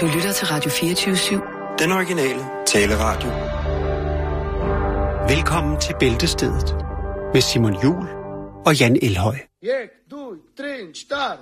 Du lytter til Radio 24-7. Den originale taleradio. Velkommen til Bæltestedet med Simon Jul og Jan Elhøj. 1, 2, 3, start.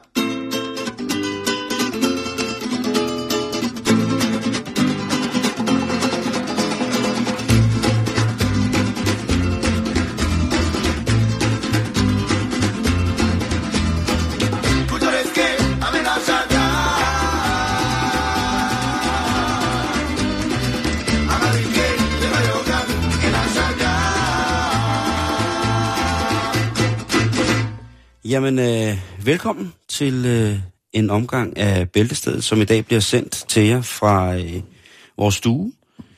Jamen, øh, velkommen til øh, en omgang af Bæltestedet, som i dag bliver sendt til jer fra øh, vores stue.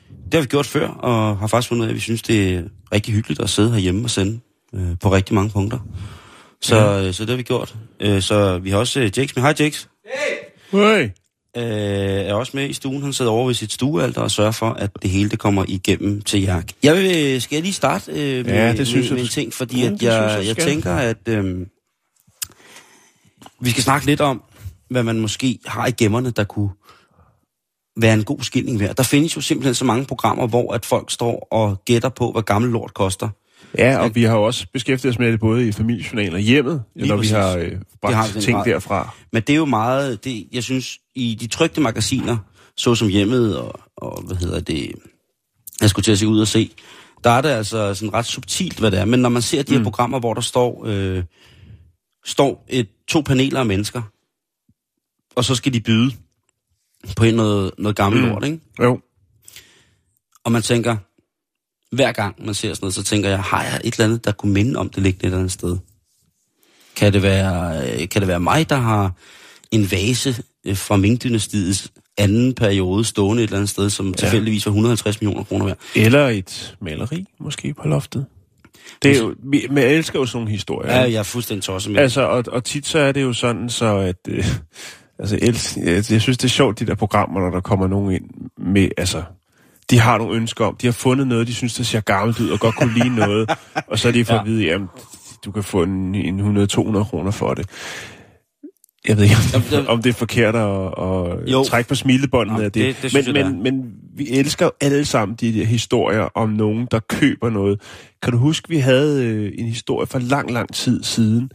Det har vi gjort før, og har faktisk fundet ud af, at vi synes, det er rigtig hyggeligt at sidde herhjemme og sende øh, på rigtig mange punkter. Så, øh, så det har vi gjort. Øh, så vi har også øh, Jakes med. Hej Jakes. Hey. Øh, er også med i stuen. Han sidder over ved sit stuealter og sørger for, at det hele det kommer igennem til jer. Jeg vil, skal jeg lige starte øh, med, Ja, det synes med, jeg, med en ting, fordi Ja, at det synes jeg, jeg, jeg tænker, at øh, vi skal snakke lidt om, hvad man måske har i gemmerne, der kunne være en god skilling værd. Der findes jo simpelthen så mange programmer, hvor at folk står og gætter på, hvad gammel lort koster. Ja, og vi har jo også beskæftiget os med det både i familiejournalen og hjemmet, Lige når præcis. vi har øh, har bragt den ting grad. derfra. Men det er jo meget, det, jeg synes, i de trygte magasiner, såsom hjemmet og, og hvad hedder det, jeg skulle til at se ud og se, der er det altså sådan ret subtilt, hvad det er. Men når man ser de her programmer, hvor der står, øh, står et, to paneler af mennesker, og så skal de byde på en noget, noget gammelt mm. lort, ikke? Jo, Og man tænker, hver gang man ser sådan noget, så tænker jeg, har jeg et eller andet, der kunne minde om det liggende et eller andet sted? Kan det være, øh, kan det være mig, der har en vase øh, fra Ming-dynastiets anden periode stående et eller andet sted, som ja. tilfældigvis var 150 millioner kroner værd? eller et maleri måske på loftet. Det er jo, vi, jeg elsker jo sådan nogle historier. Ja, jeg er fuldstændig tosset med. Altså, og, og tit så er det jo sådan, så at... Øh, altså, els, jeg, jeg synes, det er sjovt, de der programmer, når der kommer nogen ind med... Altså, de har nogle ønsker om, de har fundet noget, de synes, der ser gammelt ud, og godt kunne lide noget, og så er de får ja. at vide, jamen, du kan få en, en 100-200 kroner for det. Jeg ved ikke, om, Jamen, det- om det er forkert at, at Jo. trække på smilebåndet Nå, af det. det- det men, jeg, det men, men vi elsker jo alle sammen de der historier om nogen, der køber noget. Kan du huske, vi havde øh, en historie for lang, lang tid siden,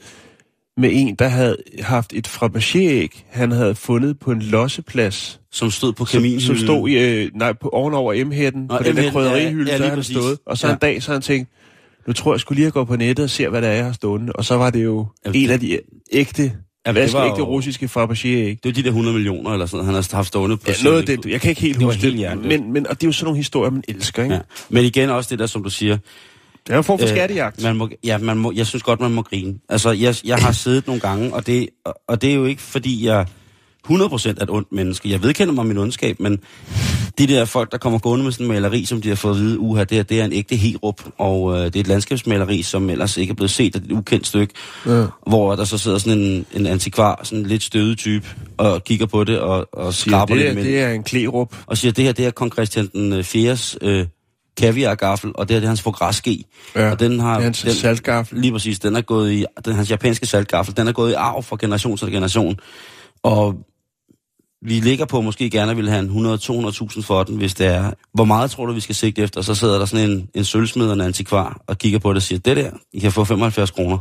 med en, der havde haft et frappageræg, han havde fundet på en losseplads, som stod på som, kaminhylden. som stod i, øh, nej, på, ovenover M-hætten, på den der krydderihylde, ja, ja, havde han stået. Og så Ja. en dag, så han tænkt, nu tror jeg skulle lige at gå på nettet og se, hvad der er, jeg har stående. Og så var det jo Ja, en det- af de ægte, Ja, ja, det var ægte jo- russiske frappageræg. Det var de der 100 millioner eller sådan han har haft stående på Ja, noget det, jeg kan ikke helt Det huske det, men, men, og det er jo sådan nogle historier, man elsker, ikke? Ja. Ja. Men igen også det der, som du siger, Det er jo en form for Øh, skattejagt. Man må, ja, man må, jeg synes godt, man må grine. Altså, jeg, jeg har siddet nogle gange, og det, og, og det er jo ikke, fordi jeg 100% er et ondt menneske. Jeg vedkender mig min ondskab, men de der folk, der kommer gående med sådan en maleri, som de har fået at vide, uha, det, her, det er en ægte herup, og øh, det er et landskabsmaleri, som ellers ikke er blevet set af et ukendt stykke, Ja. hvor der så sidder sådan en, en antikvar, sådan en lidt stødet type, og kigger på det, og, og Siger, skraber det, lidt er, med det er en klerup. og siger, det her det er kong Christian den 4. Øh, kaviargaffel, og det her det er hans fogræske. Ja, og den har, det er hans den, saltgaffel. Lige præcis, den er gået i, den, hans japanske saltgaffel, den er gået i arv fra generation til generation. Og vi ligger på måske gerne vil have en 100-200.000 for den, hvis det er. Hvor meget tror du, vi skal sigte efter? Så sidder der sådan en, en sølvsmed og en antikvar og kigger på det og siger, det der, I kan få 75 kroner.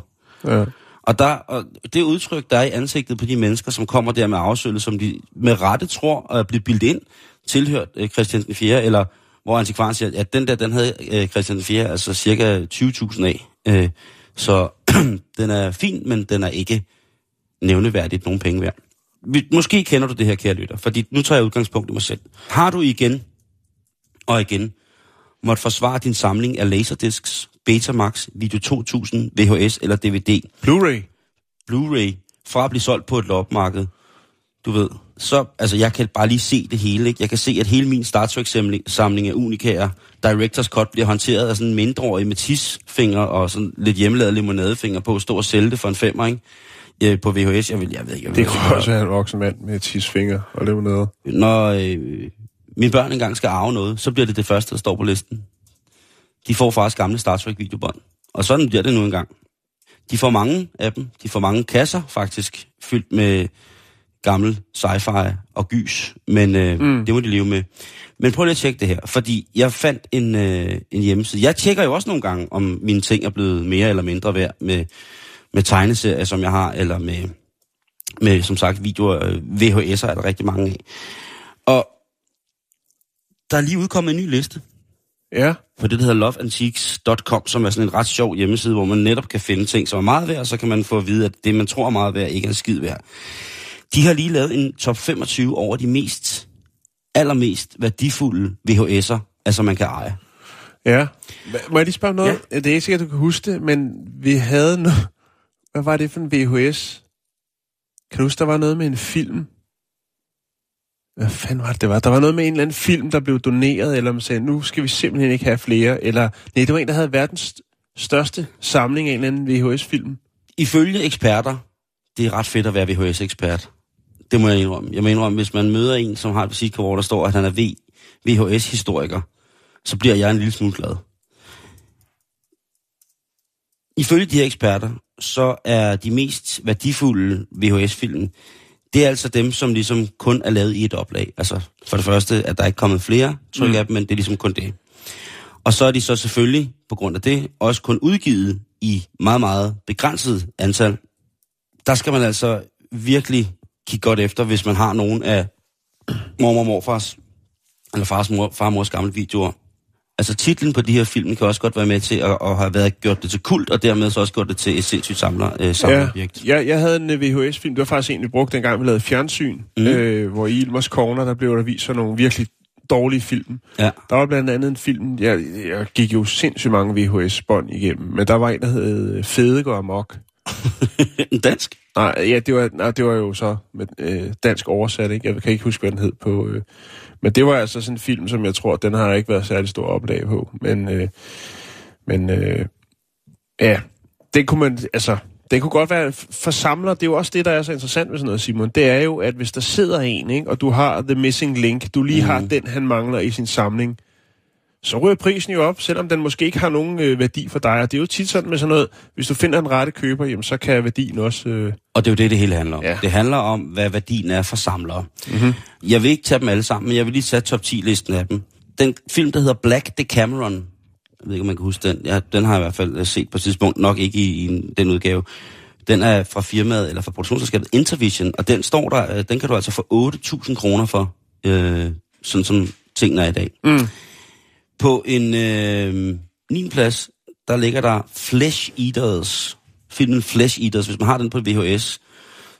Ja. Og, der, og det udtryk, der er i ansigtet på de mennesker, som kommer der med afsølvet, som de med rette tror at blive bildet ind, tilhørt øh, Christian den 4., eller hvor antikvaren siger, at den der, den havde øh, Christian den 4. altså cirka 20.000 af. Øh, så den er fin, men den er ikke nævneværdigt nogen penge værd. Måske kender du det her, kære lytter, fordi nu tager jeg udgangspunkt i mig selv. Har du igen og igen måtte forsvare din samling af Laserdiscs, Betamax, Video 2000, VHS eller DVD, Blu-ray. Blu-ray fra at blive solgt på et lopmarked, du ved, så, altså jeg kan bare lige se det hele, ikke? Jeg kan se, at hele min Star Trek-samling af unikager, Directors Cut, bliver håndteret af sådan en mindreårig med tisfinger og sådan lidt hjemmelavet limonadefinger på, stå og sælge det for en femmer, ikke? Ja, på VHS, jeg vil, jeg ved ikke, jeg Det kunne også være en voksen mand med tisfinger og noget. når øh, mine børn engang skal arve noget, så bliver det det første, der står på listen. De får faktisk gamle Star Trek videobånd. Og sådan bliver det nu engang. De får mange af dem. De får mange kasser faktisk, fyldt med gammel sci-fi og gys, men øh, mm. det må de leve med. Men prøv lige at tjekke det her, fordi jeg fandt en, øh, en hjemmeside. Jeg tjekker jo også nogle gange, om mine ting er blevet mere eller mindre værd med, med tegneserier, som jeg har, eller med, med som sagt, videoer. Øh, VHS'er er der rigtig mange af. Og der er lige udkommet en ny liste Ja. på det, der hedder loveantiques.com, som er sådan en ret sjov hjemmeside, hvor man netop kan finde ting, som er meget værd, og så kan man få at vide, at det, man tror er meget værd, ikke er skid værd. De har lige lavet en top 25 over de mest, allermest værdifulde VHS'er, altså man kan eje. Ja. Må jeg lige spørge noget? Ja. Det er ikke sikkert, du kan huske det, men vi havde noget... Hvad var det for en VHS? Kan du huske, der var noget med en film? Hvad fanden var det, det var? Der var noget med en eller anden film, der blev doneret, eller man sagde, nu skal vi simpelthen ikke have flere, eller... Nej, det var en, der havde verdens største samling af en eller anden VHS-film. Ifølge eksperter, det er ret fedt at være VHS-ekspert. Det må jeg indrømme. Jeg må indrømme, hvis man møder en, som har et visitkort, der står, at han er v- VHS-historiker, så bliver jeg en lille smule glad. Ifølge de her eksperter, så er de mest værdifulde VHS-film, det er altså dem, som ligesom kun er lavet i et oplag. Altså for det første, at der ikke er kommet flere tryk af dem, men det er ligesom kun det. Og så er de så selvfølgelig, på grund af det, også kun udgivet i meget, meget begrænset antal. Der skal man altså virkelig kigge godt efter, hvis man har nogen af mormor og morfars, eller fars mor, far mors gamle videoer. Altså titlen på de her film kan også godt være med til at, at have været, gjort det til kult, og dermed så også gjort det til et sindssygt samler, øh, samlerobjekt. Ja, jeg, jeg havde en øh, VHS-film, det var faktisk en, vi brugte dengang, vi lavede fjernsyn, mm. øh, hvor i Ilmers Corner, der blev der vist sådan nogle virkelig dårlige film. Ja. Der var blandt andet en film, jeg, jeg gik jo sindssygt mange VHS-bånd igennem, men der var en, der hed øh, Fede går amok. en dansk? Nej, ja, det var, nej, det var jo så med øh, dansk oversat, ikke? Jeg kan ikke huske, hvad den hed på... Øh, men det var altså sådan en film, som jeg tror, den har ikke været særlig stor oplag på. Men, øh, men øh, ja, det kunne man, altså, det kunne godt være for samler. Det er jo også det, der er så interessant med sådan noget, Simon. Det er jo, at hvis der sidder en, ikke, og du har the missing link, du lige mm. har den, han mangler i sin samling, så ryger prisen jo op, selvom den måske ikke har nogen øh, værdi for dig. Og det er jo tit sådan med sådan noget, hvis du finder en rette køber, jamen, så kan værdien også... Øh, Og det er jo det, det hele handler om. Ja. Det handler om, hvad værdien er for samlere. Mm-hmm. Jeg vil ikke tage dem alle sammen, men jeg vil lige tage top 10-listen af dem. Den film, der hedder Black Decameron, jeg ved ikke, om man kan huske den. Ja, den har jeg i hvert fald øh, set på et tidspunkt, nok ikke i, i den udgave. Den er fra firmaet, eller fra produktionsselskabet Intervision, og den står der, øh, den kan du altså få 8.000 kroner for, øh, sådan som tingene er i dag. Mm. På en øh, 9. plads, der ligger der Flesh Eaters. Filmen Flesh Eaters. Hvis man har den på VHS,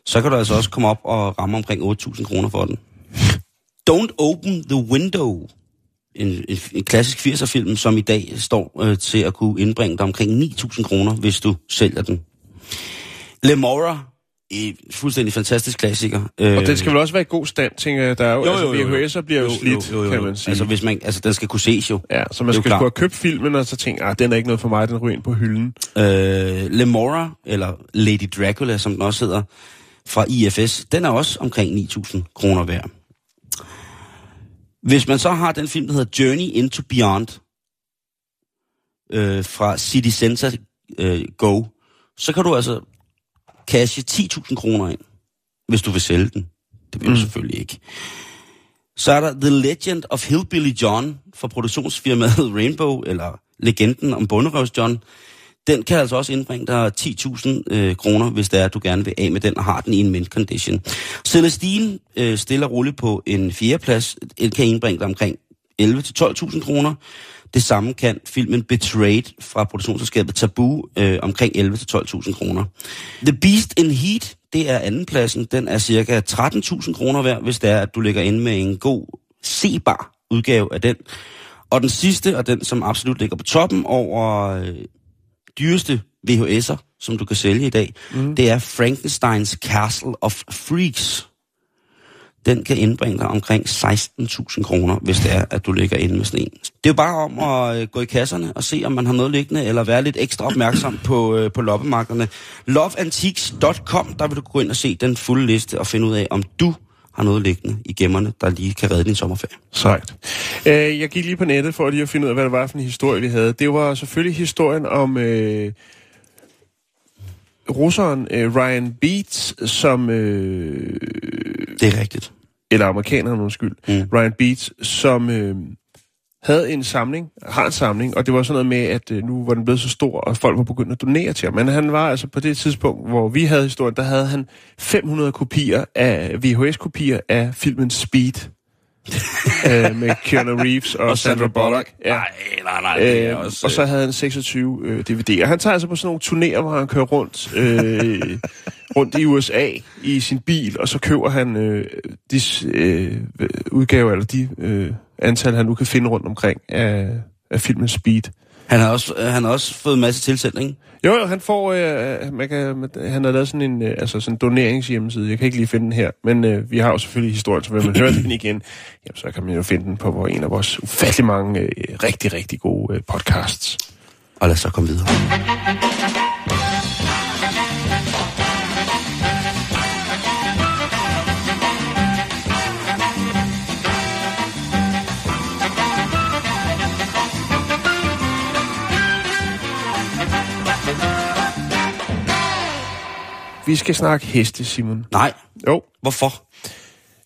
så kan du altså også komme op og ramme omkring 8.000 kroner for den. Don't Open the Window. En, en, en klassisk 80'er-film, som i dag står øh, til at kunne indbringe dig omkring 9.000 kroner, hvis du sælger den. Lemora, en fuldstændig fantastisk klassiker. Øh, og den skal vel også være i god stand, tænker jeg. Der er jo, Jo, jo, jo, jo. altså, VHS'er bliver jo, Jo, slidt, jo, jo, jo. kan man sige. Altså, hvis man, altså, den skal kunne ses jo. Ja, så man jo skal skulle have købt filmen, og så tænke, ah, den er ikke noget for mig, den ryger ind på hylden. Øh, Lemora, eller Lady Dracula, som den også hedder, fra IFS, den er også omkring 9.000 kroner værd. Hvis man så har den film, der hedder Journey into Beyond, øh, fra City Center øh, Go, så kan du altså cashe 10.000 kroner ind, hvis du vil sælge den. Det vil du selvfølgelig ikke. Så er der The Legend of Hillbilly John fra produktionsfirmaet Rainbow, eller Legenden om Bunderøvs John. Den kan altså også indbringe dig 10.000 øh, kroner, hvis det er, at du gerne vil af med den og har den i en mint condition. Celestine øh, stiller roligt på en fjerdeplads. Den kan indbringe dig omkring 11-12.000 kroner. Det samme kan filmen Betrayed fra produktionsselskabet Tabu øh, omkring 11-12.000 kroner. The Beast in Heat, det er andenpladsen. Den er cirka 13.000 kroner værd, hvis det er, at du ligger inde med en god sebar udgave af den. Og den sidste, og den som absolut ligger på toppen over øh, dyreste VHS'er, som du kan sælge i dag, mm. det er Frankensteins Castle of Freaks. Den kan indbringe dig omkring 16.000 kroner, hvis det er, at du ligger inde med sådan en. Det er jo bare om at øh, gå i kasserne og se, om man har noget liggende, eller være lidt ekstra opmærksom på, øh, på loppemarkederne. Loveantiques.com, der vil du gå ind og se den fulde liste og finde ud af, om du har noget liggende i gemmerne, der lige kan redde din sommerferie. Sejt. Øh, jeg gik lige på nettet for lige at finde ud af, hvad det var for en historie, vi havde. Det var selvfølgelig historien om øh, russeren øh, Ryan Beats, som... Øh, Det er rigtigt. eller amerikaneren, undskyld, Mm. Ryan Beats, som øh, havde en samling, har en samling, og det var sådan noget med, at øh, nu var den blevet så stor, og folk var begyndt at donere til ham. Men han var altså på det tidspunkt, hvor vi havde historien, der havde han 500 kopier af VHS-kopier af filmen Speed. øh, med Keanu Reeves og, og Sandra Bullock. Ja. Nej, nej, nej. Det er Øh, også, og så havde han 26 øh, DVD'er. Han tager altså på sådan nogle turnéer, hvor han kører rundt, øh, rundt i USA i sin bil, og så køber han øh, de øh, udgaver, eller de øh, antal, han nu kan finde rundt omkring af, af filmen Speed. Han, har også, han har også fået en masse tilsætning. Jo, jo, han får, øh, man kan, han har lavet sådan en, øh, altså sådan en doneringshjemmeside. Jeg kan ikke lige finde den her, men øh, vi har jo selvfølgelig historien, så vil man høre den igen, jamen, så kan man jo finde den på hvor en af vores ufattelig mange øh, rigtig, rigtig gode øh, podcasts. Og lad os så komme videre. Vi skal snakke heste, Simon. Nej, Jo, hvorfor?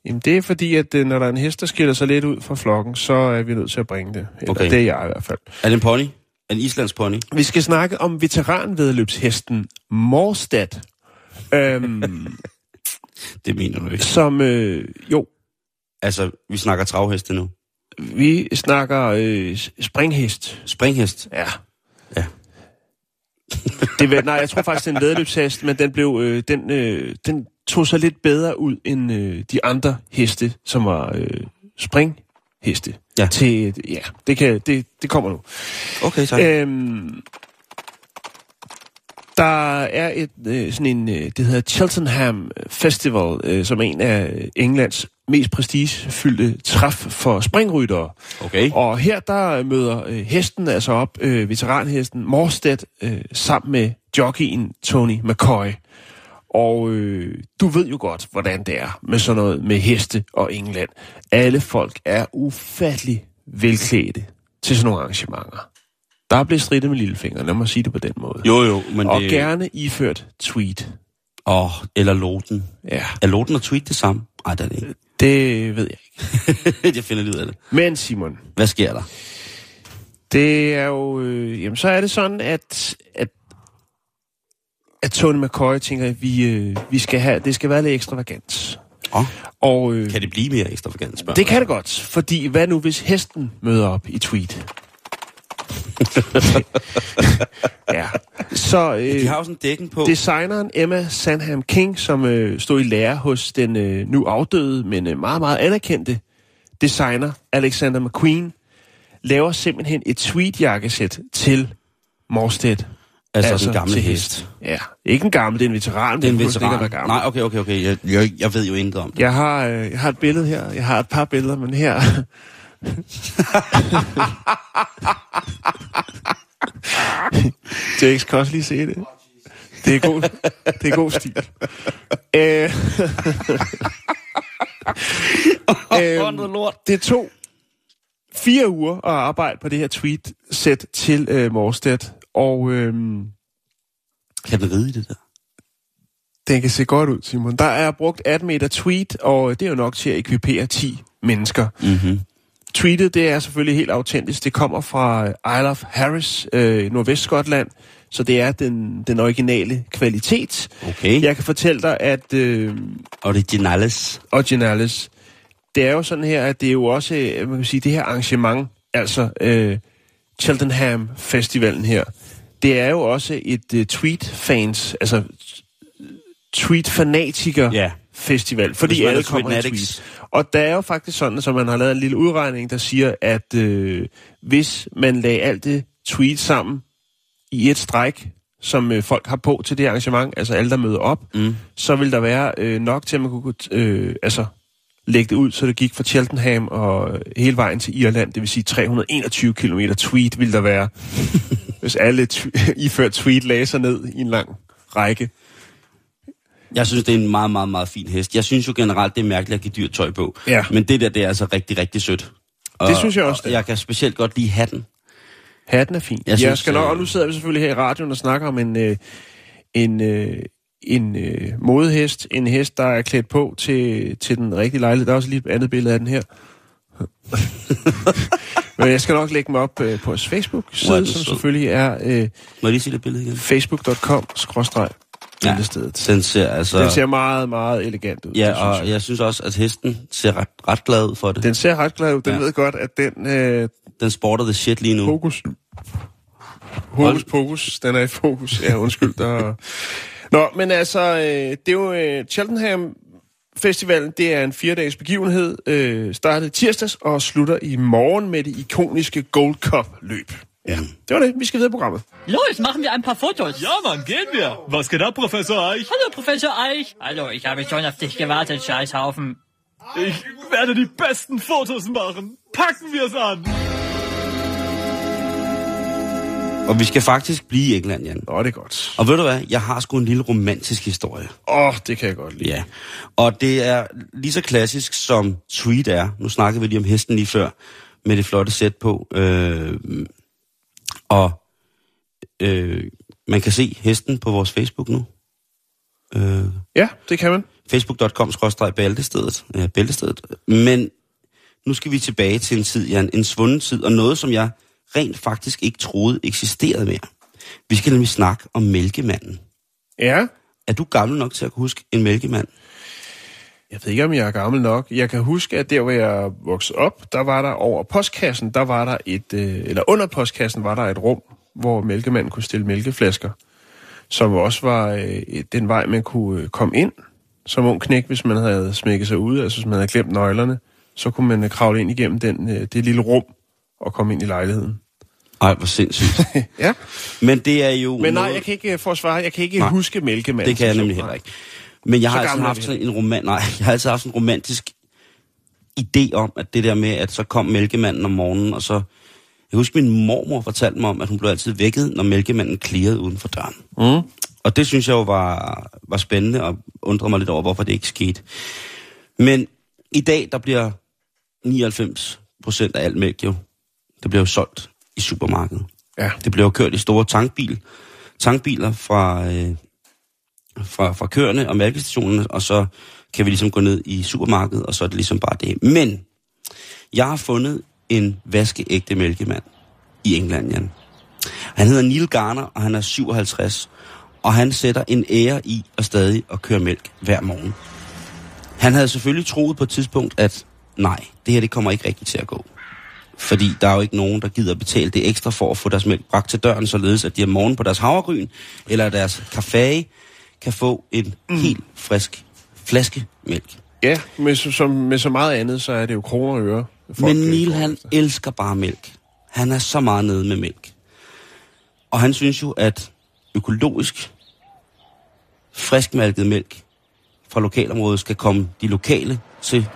Jamen, det er fordi, at øh, når der er en hest, der skiller sig lidt ud fra flokken, så er vi nødt til at bringe det. Eller Okay. det er jeg i hvert fald. Er det en pony? En islandsk pony? Vi skal snakke om veteranvedløbshesten Morstad, øhm, Det mener du ikke. som øh, jo, Altså, vi snakker travheste nu. vi snakker øh, springhest. Springhest. Ja. Det var, nej, jeg tror faktisk, det er en vedløbshest, men den, blev, øh, den, øh, den tog sig lidt bedre ud end øh, de andre heste, som var øh, springheste. Ja. Til, ja, det, kan, det, det kommer nu. Okay, tak. Øhm, der er et øh, sådan en, øh, det hedder Cheltenham Festival, øh, som er en af Englands mest prestigefyldte træf for springryttere. Okay. Og her der møder øh, hesten altså op, øh, veteranhesten Morstead, øh, sammen med jockeyen Tony McCoy. Og øh, du ved jo godt, hvordan det er med sådan noget med heste og England. Alle folk er ufattelig velklædte til sådan nogle arrangementer. Der er blevet stridtet med lillefingeren, lad mig sige det på den måde. Jo, jo, men og det... gerne iført tweet. Åh, eller Loten. Ja, Er Loten og Tweet det samme? Nej, det er det ikke. det ved jeg ikke. jeg finder ud af det. Men Simon, Hvad sker der? Det er jo... Øh, jamen, så er det sådan, at, at, at Tony McCoy tænker, at vi, øh, vi skal have, det skal være lidt ekstravagant. Åh, Og øh, kan det blive mere ekstravagant, det kan det godt, fordi hvad nu, hvis hesten møder op i tweet? ja. Så øh, De har jo sådan en dækken på. designeren Emma Sandham King, som øh, stod i lære hos den øh, nu afdøde, men øh, meget, meget anerkendte designer Alexander McQueen, laver simpelthen et tweedjakkesæt til Morstead. altså, altså den gamle til hest. Ja, ikke en gammel, det er en veteran. Det er en ikke veteran. være gammel. Nej, okay, okay, okay. Jeg, jeg, jeg ved jo intet om det. Jeg har, øh, jeg har et billede her. Jeg har et par billeder, men her... Jakes kan også lige se det. Det er god, det er god stil. Øh, øhm, lort. det tog fire uger at arbejde på det her tweet-sæt til øh, Morstead, og øhm, Kan den ride i det der? den kan se godt ud, Simon. Der er brugt 18 meter tweet, og det er jo nok til at ekvipere 10 mennesker. Mm-hmm. Tweetet, det er selvfølgelig helt autentisk. Det kommer fra Isle of Harris, øh, Nordvestskotland, så det er den, den originale kvalitet. Okay. Jeg kan fortælle dig, at øh, Originales. Originales, det er jo sådan her, at det er jo også, øh, man kan sige, det her arrangement, altså øh, Cheltenham Festivalen her, det er jo også et øh, tweet-fans, altså tweet-fanatiker Ja. Festival, fordi alle kommer i tweet. Og der er jo faktisk sådan, at man har lavet en lille udregning, der siger, at øh, hvis man lagde alt det tweet sammen i et stræk, som øh, folk har på til det arrangement, altså alle, der møder op, Mm. så vil der være øh, nok til, at man kunne øh, altså, lægge det ud, så det gik fra Cheltenham og øh, hele vejen til Irland, det vil sige 321 km tweet vil der være, hvis alle t- iført tweet lagde sig ned i en lang række. Jeg synes, det er en meget, meget, meget fin hest. Jeg synes jo generelt, det er mærkeligt at give dyrt tøj på. Ja. Men det der, det er altså rigtig, rigtig sødt. Og, Det synes jeg også, Og jeg kan specielt godt lide hatten. Hatten er fin. Jeg Jeg, synes, skal nok, øh, og nu sidder vi selvfølgelig her i radioen og snakker om en, øh, en, øh, en øh, modehest, en hest, der er klædt på til, til den rigtige lejlighed. Der er også lige et andet billede af den her. Men jeg skal nok lægge dem op øh, på vores Facebook-side, som selvfølgelig er øh, Må jeg lige se det billede igen? facebook.com-stedet. Ja, den ser altså... Den ser meget, meget elegant ud. ja, det og jeg. jeg synes også, at hesten ser ret, ret glad ud for det. Den, ser ret glad ud. Den Ja. ved godt, at den øh, den sporter the shit lige nu. Fokus. Hokus pokus, den er i fokus. Ja, undskyld. Der... Nå, men altså, øh, det er jo øh, Cheltenham Festivalen, det er en fire-dages begivenhed, øh, startede tirsdags og slutter i morgen med det ikoniske Gold Cup-løb. Ja, det var det. Vi skal videre i programmet. Los, machen wir ein paar Fotos. Ja, Mann, gehen wir. Was geht ab, Professor Eich? Hallo, Professor Eich. Hallo, ich habe schon auf dich gewartet, Scheißhaufen. Ich werde die besten Fotos machen. Packen wir es an. Og vi skal faktisk blive i England, Jan. Nå, det er godt. Og ved du hvad? Jeg har sgu en lille romantisk historie. Åh, oh, det kan jeg godt lide. Ja. Og det er lige så klassisk som Tweet er. Nu snakkede vi lige om hesten lige før, med det flotte sæt på. Øh, og øh, man kan se hesten på vores Facebook nu. Øh, Ja, det kan man. facebook.com-bæltestedet. Ja, bæltestedet. Men nu skal vi tilbage til en tid, Jan, en svunden tid, og noget, som jeg rent faktisk ikke troede eksisterede mere. Vi skal nemlig snakke om mælkemanden. Ja. Er du gammel nok til at kunne huske en mælkemand? Jeg ved ikke, om jeg er gammel nok. Jeg kan huske, at der, hvor jeg voksede op, der var der over postkassen, der var der et, øh, eller under postkassen var der et rum, hvor mælkemanden kunne stille mælkeflasker, som også var øh, den vej, man kunne øh, komme ind som ung knæk, hvis man havde smækket sig ud, altså hvis man havde glemt nøglerne, så kunne man øh, kravle ind igennem den, øh, det lille rum og komme ind i lejligheden. Ej, hvor sindssygt. Ja, Men det er jo... men nej, noget- jeg kan ikke forsvare, jeg kan ikke Nej. huske mælkemanden. Det kan jeg nemlig heller ikke. Men jeg har er haft en roman, nej, jeg har altid haft en romantisk idé om, at det der med, at så kom mælkemanden om morgenen, og så... Jeg husker, min mormor fortalte mig om, at hun blev altid vækket, når mælkemanden klirrede uden for døren. Mm. Og det synes jeg jo var, var spændende, og undrede mig lidt over, hvorfor det ikke skete. Men i dag, der bliver 99 procent af alt mælk jo, det bliver jo solgt i supermarkedet. Ja. Det bliver jo kørt i store tankbil, tankbiler fra, øh, fra, fra køerne og mælkestationerne, og så kan vi ligesom gå ned i supermarkedet, og så er det ligesom bare det. Men jeg har fundet en vaskeægte mælkemand i England, Jan. Han hedder Neil Garner, og han er 57, og han sætter en ære i at stadig at køre mælk hver morgen. Han havde selvfølgelig troet på et tidspunkt, at nej, det her det kommer ikke rigtigt til at gå. Fordi der er jo ikke nogen, der gider betale det ekstra for at få deres mælk bragt til døren, således at de om morgenen på deres havregryn eller deres kaffe kan få en mm. helt frisk flaske mælk. Ja, med, så- som, med så meget andet, så er det jo kroner og øre. Men Neil, han efter. elsker bare mælk. Han er så meget nede med mælk. Og han synes jo, at økologisk, friskmælket mælk fra lokalområdet skal komme de lokale til,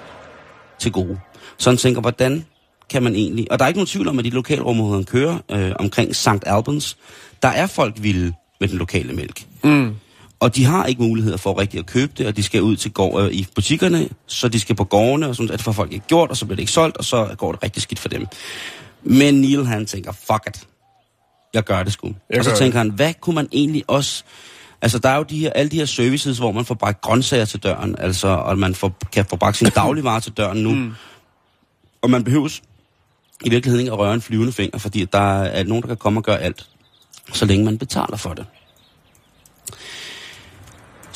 til gode. Så han tænker, hvordan kan man egentlig... Og der er ikke nogen tvivl om, at de lokalområder, han kører øh, omkring St. Albans, der er folk vilde med den lokale mælk. Mm. Og de har ikke muligheder for rigtig at købe det, og de skal ud til gård, øh, i butikkerne, så de skal på gårdene, og sådan, at får folk ikke gjort, og så bliver det ikke solgt, og så går det rigtig skidt for dem. Men Neil, han tænker, fuck it, jeg gør det sgu. Jeg og så tænker han, hvad kunne man egentlig også... Altså, der er jo de her, alle de her services, hvor man får bragt grøntsager til døren, altså, og man får, kan få bragt sin dagligvarer til døren nu. Mm. Og man behøves i virkeligheden ikke at røre en flyvende finger, fordi der er nogen, der kan komme og gøre alt, så længe man betaler for det.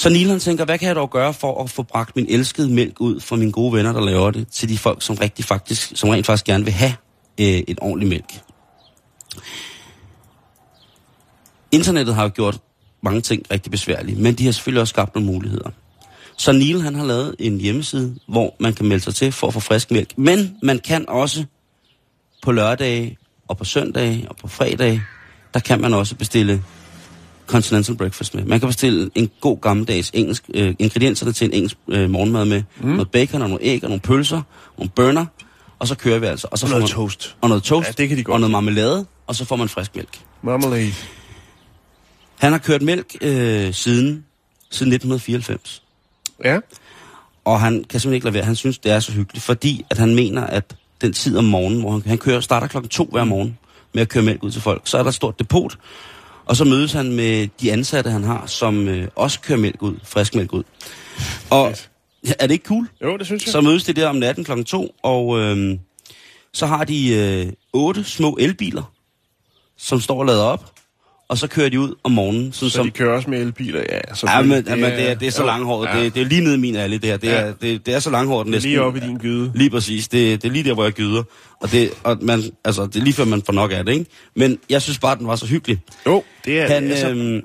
Så Neil han tænker, hvad kan jeg dog gøre for at få bragt min elskede mælk ud fra mine gode venner, der laver det, til de folk, som, rigtig faktisk, som rent faktisk gerne vil have øh, et ordentligt mælk. Internettet har jo gjort mange ting rigtig besværlige, men de har selvfølgelig også skabt nogle muligheder. Så Neil han har lavet en hjemmeside, hvor man kan melde sig til for at få frisk mælk. Men man kan også på lørdage og på søndage og på fredag, der kan man også bestille continental breakfast med. Man kan bestille en god gammeldags engelsk, øh, ingredienserne til en engelsk øh, morgenmad med. Mm. Noget bacon og nogle æg og nogle pølser, nogle bønner, og så kører vi altså. Og så Og får noget man, toast. Og noget toast. Ja, det kan de godt Og noget marmelade, og så får man frisk mælk. Marmalade. Han har kørt mælk øh, siden, siden 1994. Ja. Og han kan simpelthen ikke lade være. Han synes, det er så hyggeligt, fordi at han mener, at den tid om morgenen, hvor han, han kører, starter klokken to hver morgen med at køre mælk ud til folk, så er der et stort depot, Og så mødes han med de ansatte, han har, som øh, også kører mælk ud, frisk mælk ud. Og er det ikke cool? Jo, det synes jeg. Så mødes de der om natten klokken to, og øh, så har de øh, otte små elbiler, som står lader op, og så kører de ud om morgenen. Sådan Så som, de kører også med elbiler, ja. Så Ja, men, det, men det, er, det er så jo, langhåret. ja. Det, det er lige nede i min alley, det her. Det, Ja. er, det, det er så langhåret Det næsten. lige oppe i din gyde. Lige præcis. Det, det er lige der, hvor jeg gyder. Og, det, og man, altså, det er lige før, man får nok af det, ikke? Men jeg synes bare, den var så hyggelig. Jo, det er Han, altså, øhm,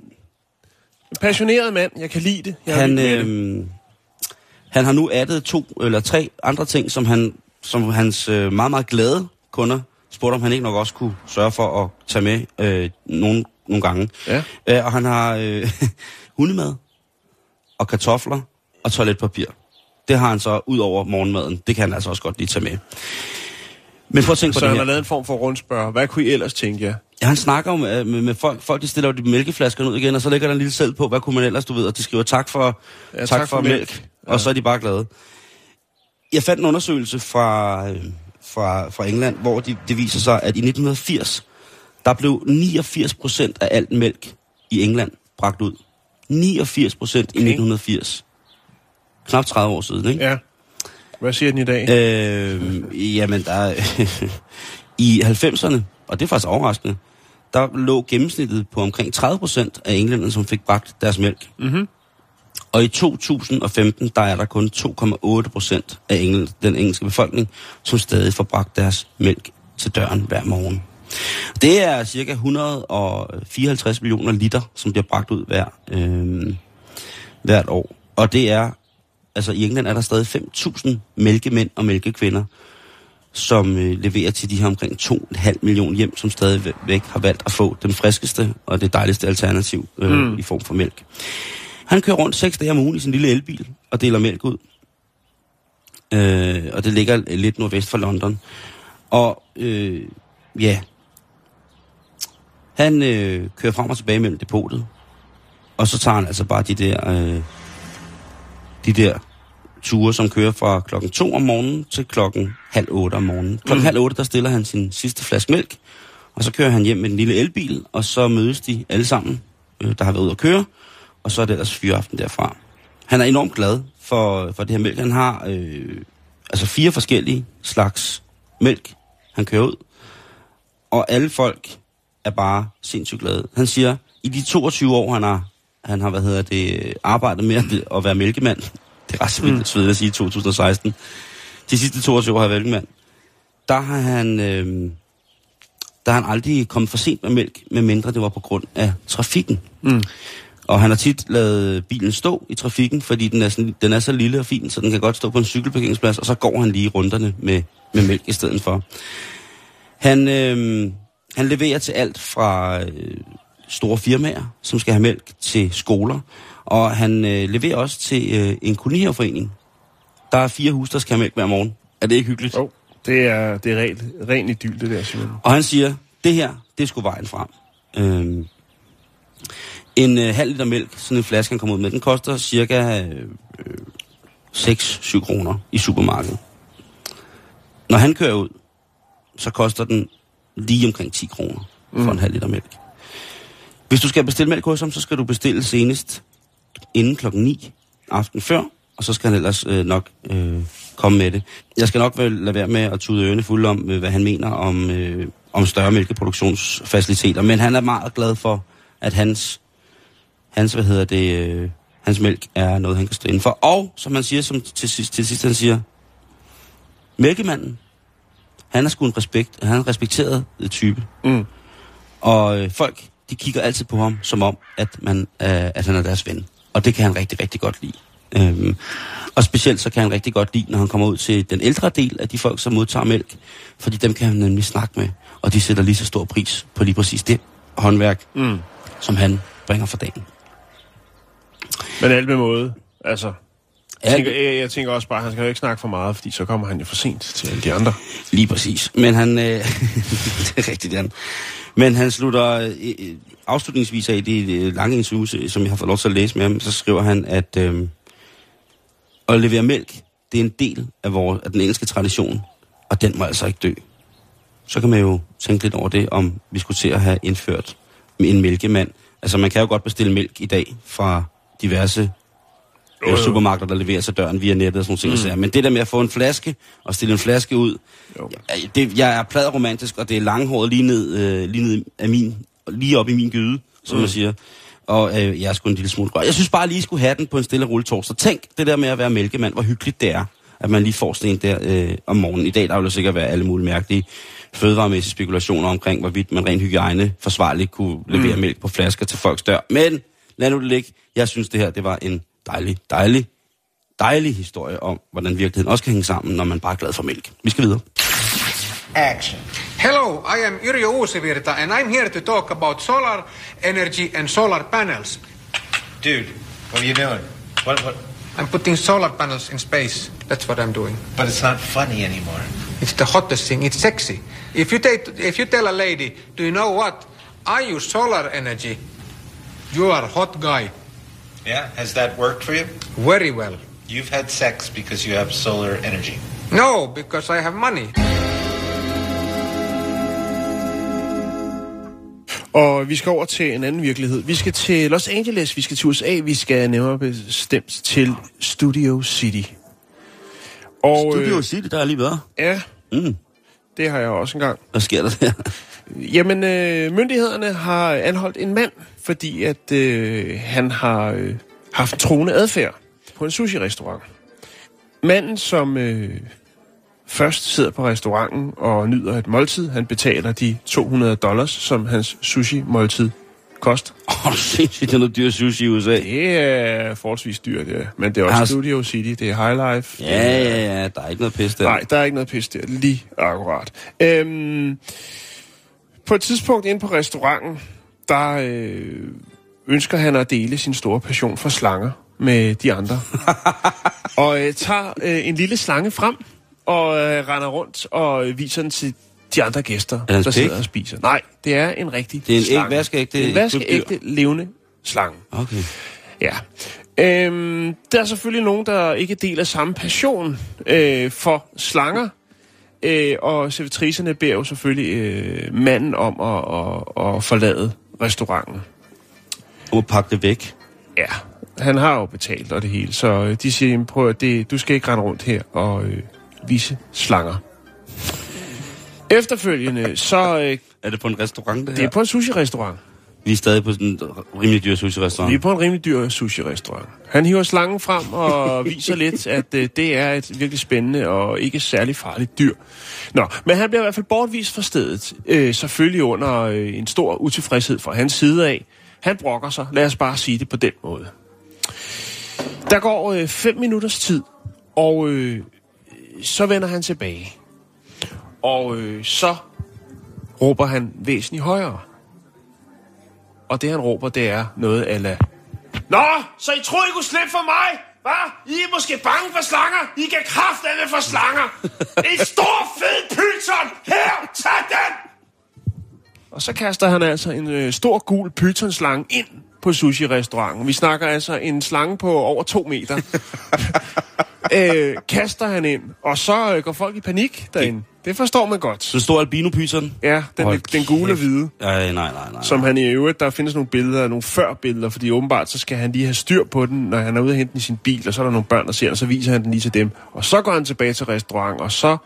passioneret mand. Jeg kan lide det. Jeg han, med det. øhm, han har nu addet to eller tre andre ting, som, han, som hans øh, meget, meget glade kunder spurgte, om han ikke nok også kunne sørge for at tage med øh, nogle, nogle gange. Ja. Øh, og han har øh, hundemad og kartofler og toiletpapir. Det har han så ud over morgenmaden. Det kan han altså også godt lige tage med. Men prøv at tænke på Så det han her. har lavet en form for rundspørg. Hvad kunne I ellers tænke jer? Ja, han snakker jo med, med, med folk. Folk de stiller jo de mælkeflasker ud igen, og så lægger der en lille selv på, hvad kunne man ellers, du ved, og de skriver tak for, ja, tak, tak for, for mælk, mælk. Ja. og så er de bare glade. Jeg fandt en undersøgelse fra, øh, fra, fra England, hvor de, det viser sig, at i 1980, der blev 89 procent af alt mælk i England bragt ud. 89 procent i 1980. Knap 30 år siden, ikke? Ja. Hvad siger den i dag? Øh, jamen, der er, i 90'erne, og det er faktisk overraskende, der lå gennemsnittet på omkring 30 procent af englænderne, som fik bragt deres mælk. Mhm. Og i 2015, der er der kun 2,8 procent af engel, den engelske befolkning, som stadig får bragt deres mælk til døren hver morgen. Det er cirka 154 millioner liter, som bliver bragt ud hver, øh, hvert år. Og det er, altså i England er der stadig 5.000 mælkemænd og mælkekvinder, som øh, leverer til de her omkring 2,5 millioner hjem, som stadigvæk har valgt at få den friskeste og det dejligste alternativ øh, mm. i form for mælk. Han kører rundt seks dage om ugen i sin lille elbil og deler mælk ud. Øh, og det ligger lidt nordvest for London. Og øh, ja, han øh, kører frem og tilbage mellem depotet. Og så tager han altså bare de der, øh, de der ture, som kører fra klokken 2 om morgenen til klokken halv 8 om morgenen. Klokken mm. halv 8, der stiller han sin sidste flaske mælk, og så kører han hjem med den lille elbil, og så mødes de alle sammen, øh, der har været ude at køre, og så er det ellers fyreaften derfra. Han er enormt glad for, for det her mælk. Han har øh, altså fire forskellige slags mælk, han kører ud, og alle folk er bare sindssygt glade. Han siger, i de 22 år, han har, han har hvad hedder det, arbejdet med at, at være mælkemand, det er ret svedigt, mm. at sige, 2016, de sidste 22 år har jeg været mælkemand, der har han, øh, der har han aldrig kommet for sent med mælk, medmindre det var på grund af trafikken. Mm. Og han har tit lavet bilen stå i trafikken, fordi den er, sådan, den er så lille og fin, så den kan godt stå på en cykelparkeringsplads, og så går han lige runderne med, med mælk i stedet for. Han, øh, han leverer til alt fra øh, store firmaer, som skal have mælk, til skoler, og han øh, leverer også til øh, en kolonihaveforening. Der er fire hus, der skal have mælk hver morgen. Er det ikke hyggeligt? Jo, det er, det er rent, ren idyl, det der, Simon. Og han siger, det her, det sgu vejen frem. Øhm, en øh, halv liter mælk, sådan en flaske, han kommer ud med, den koster cirka øh, 6-7 kroner i supermarkedet. Når han kører ud, så koster den lige omkring 10 kroner for mm. en halv liter mælk. Hvis du skal bestille mælk hos ham, så skal du bestille senest inden klokken 9 aften før, og så skal han ellers øh, nok øh, komme med det. Jeg skal nok vel lade være med at tude ørene fulde om, øh, hvad han mener om, øh, om større mælkeproduktionsfaciliteter, men han er meget glad for, at hans, hans hvad hedder det, øh, hans mælk er noget, han kan stå inden for. Og, som han siger, som til sidst, til sidst han siger, mælkemanden, han er sgu en, respekt, han er en respekteret øh, type. Mm. Og øh, folk, de kigger altid på ham, som om, at, man, øh, at han er deres ven. Og det kan han rigtig, rigtig godt lide. Øhm, og specielt så kan han rigtig godt lide, når han kommer ud til den ældre del af de folk, som modtager mælk. Fordi dem kan han nemlig snakke med, og de sætter lige så stor pris på lige præcis det håndværk, Mm. som han bringer for dagen. Men alt med måde. Altså, jeg, tænker, jeg, jeg tænker også bare, at han skal jo ikke snakke for meget, fordi så kommer han jo for sent til alle de andre. Lige præcis. Men han... Øh, det er rigtigt, Jan. Men han slutter øh, øh, afslutningsvis af i det øh, lange interview, som jeg har fået lov til at læse med ham, så skriver han, at øh, at levere mælk, det er en del af, vores, af den engelske tradition, og den må altså ikke dø. Så kan man jo tænke lidt over det, om vi skulle til at have indført en mælkemand. Altså, man kan jo godt bestille mælk i dag fra diverse øh, supermarkeder, der leverer til døren via nettet og sådan nogle ting. Mm. Men det der med at få en flaske og stille en flaske ud, Jo. jeg, det, jeg er plad romantisk, og det er langhåret lige ned, øh, lige ned af min, lige op i min gyde, som mm. man siger. Og øh, jeg er sgu en lille smule rør. Jeg synes bare jeg lige skulle have den på en stille rulle torsdag. Tænk det der med at være mælkemand, hvor hyggeligt det er, at man lige får sådan en der øh, om morgenen. I dag der vil der sikkert være alle mulige mærkelige fødevaremæssige spekulationer omkring, hvorvidt man rent hygiejne forsvarligt kunne levere mm. mælk på flasker til folks dør. Men lad nu det ligge. Jeg synes det her, det var en dejlig, dejlig, dejlig historie om, hvordan virkeligheden også kan hænge sammen, når man bare er glad for mælk. Vi skal videre. Action. Hello, I am Yrjö Uusivirta and I'm here to talk about solar energy and solar panels. Dude, what are you doing? What, what? I'm putting solar panels in space. That's what I'm doing. But it's not funny anymore. It's the hottest thing. It's sexy. If you take, if you tell a lady, do you know what? I use solar energy. You are a hot guy. Yeah? Has that worked for you? Very well. You've had sex because you have solar energy. No, because I have money. Og vi skal over til en anden virkelighed. Vi skal til Los Angeles, vi skal til USA, vi skal nærmere bestemt til Studio City. Og, Studio øh, City, der er lige været. Ja, Mm. Det har jeg også engang. Hvad sker der der? Jamen, øh, myndighederne har anholdt en mand, fordi at øh, han har øh, haft en troende adfærd på en sushi-restaurant. Manden, som øh, først sidder på restauranten og nyder et måltid, han betaler de 200 dollars, som hans sushi-måltid koster. Åh, oh, sindssygt, det er noget dyr sushi i USA. Det er forholdsvis dyrt, ja. Men det er også Har- Studio City, det er High Life. Ja, ja, ja, der er ikke noget pis der. Nej, der er ikke noget pis der. Lige akkurat. Øhm, på et tidspunkt inde på restauranten, der øh, ønsker han at dele sin store passion for slanger med de andre. og øh, tager øh, en lille slange frem og øh, render rundt og viser den til de andre gæster, der sidder pik? og spiser. Nej, det er en rigtig Det er en æg- slange. vaskeægte Det er en vaskeægte levende slange. Okay. Ja. Øhm, der er selvfølgelig nogen, der ikke deler samme passion øh, for slanger. Øh, og servitricerne beder jo selvfølgelig øh, manden om at, at, at forlade restauranten. Må pakke det væk. Ja, han har jo betalt og det hele, så øh, de siger, "Jamen, prøv at det, du skal ikke rende rundt her og øh, vise slanger. Efterfølgende, så øh, Er det på en restaurant, det det her? er på en sushi-restaurant. Vi er stadig på sådan en rimelig dyr sushi-restaurant. Vi er på en rimelig dyr sushi-restaurant. Han hiver slangen frem og viser lidt, at øh, det er et virkelig spændende og ikke særlig farligt dyr. Nå, men han bliver i hvert fald bortvist fra stedet. Øh, selvfølgelig under øh, en stor utilfredshed fra hans side af. Han brokker sig. Lad os bare sige det på den måde. Der går øh, fem minutters tid, og øh, så vender han tilbage. Og øh, så råber han væsentligt højere. Og det han råber, det er noget ala... Nå, så I troede, I kunne slippe for mig? Hvad? I er måske bange for slanger? I kan kraftedeme for slanger. En stor, fed pyton! Her, tag den! Og så kaster han altså en øh, stor, gul pythonslange ind på sushi-restauranten. Vi snakker altså en slange på over to meter. øh, kaster han ind, og så øh, går folk i panik derinde. Det forstår man godt. Så stor albino pyton Ja, den, Hold den gule og hvide. Nej, nej, nej, nej. Som han i øvrigt, der findes nogle billeder, nogle før-billeder, fordi åbenbart så skal han lige have styr på den, når han er ude og hente den i sin bil, og så er der nogle børn, der ser den, og så viser han den lige til dem. Og så går han tilbage til restaurant, og så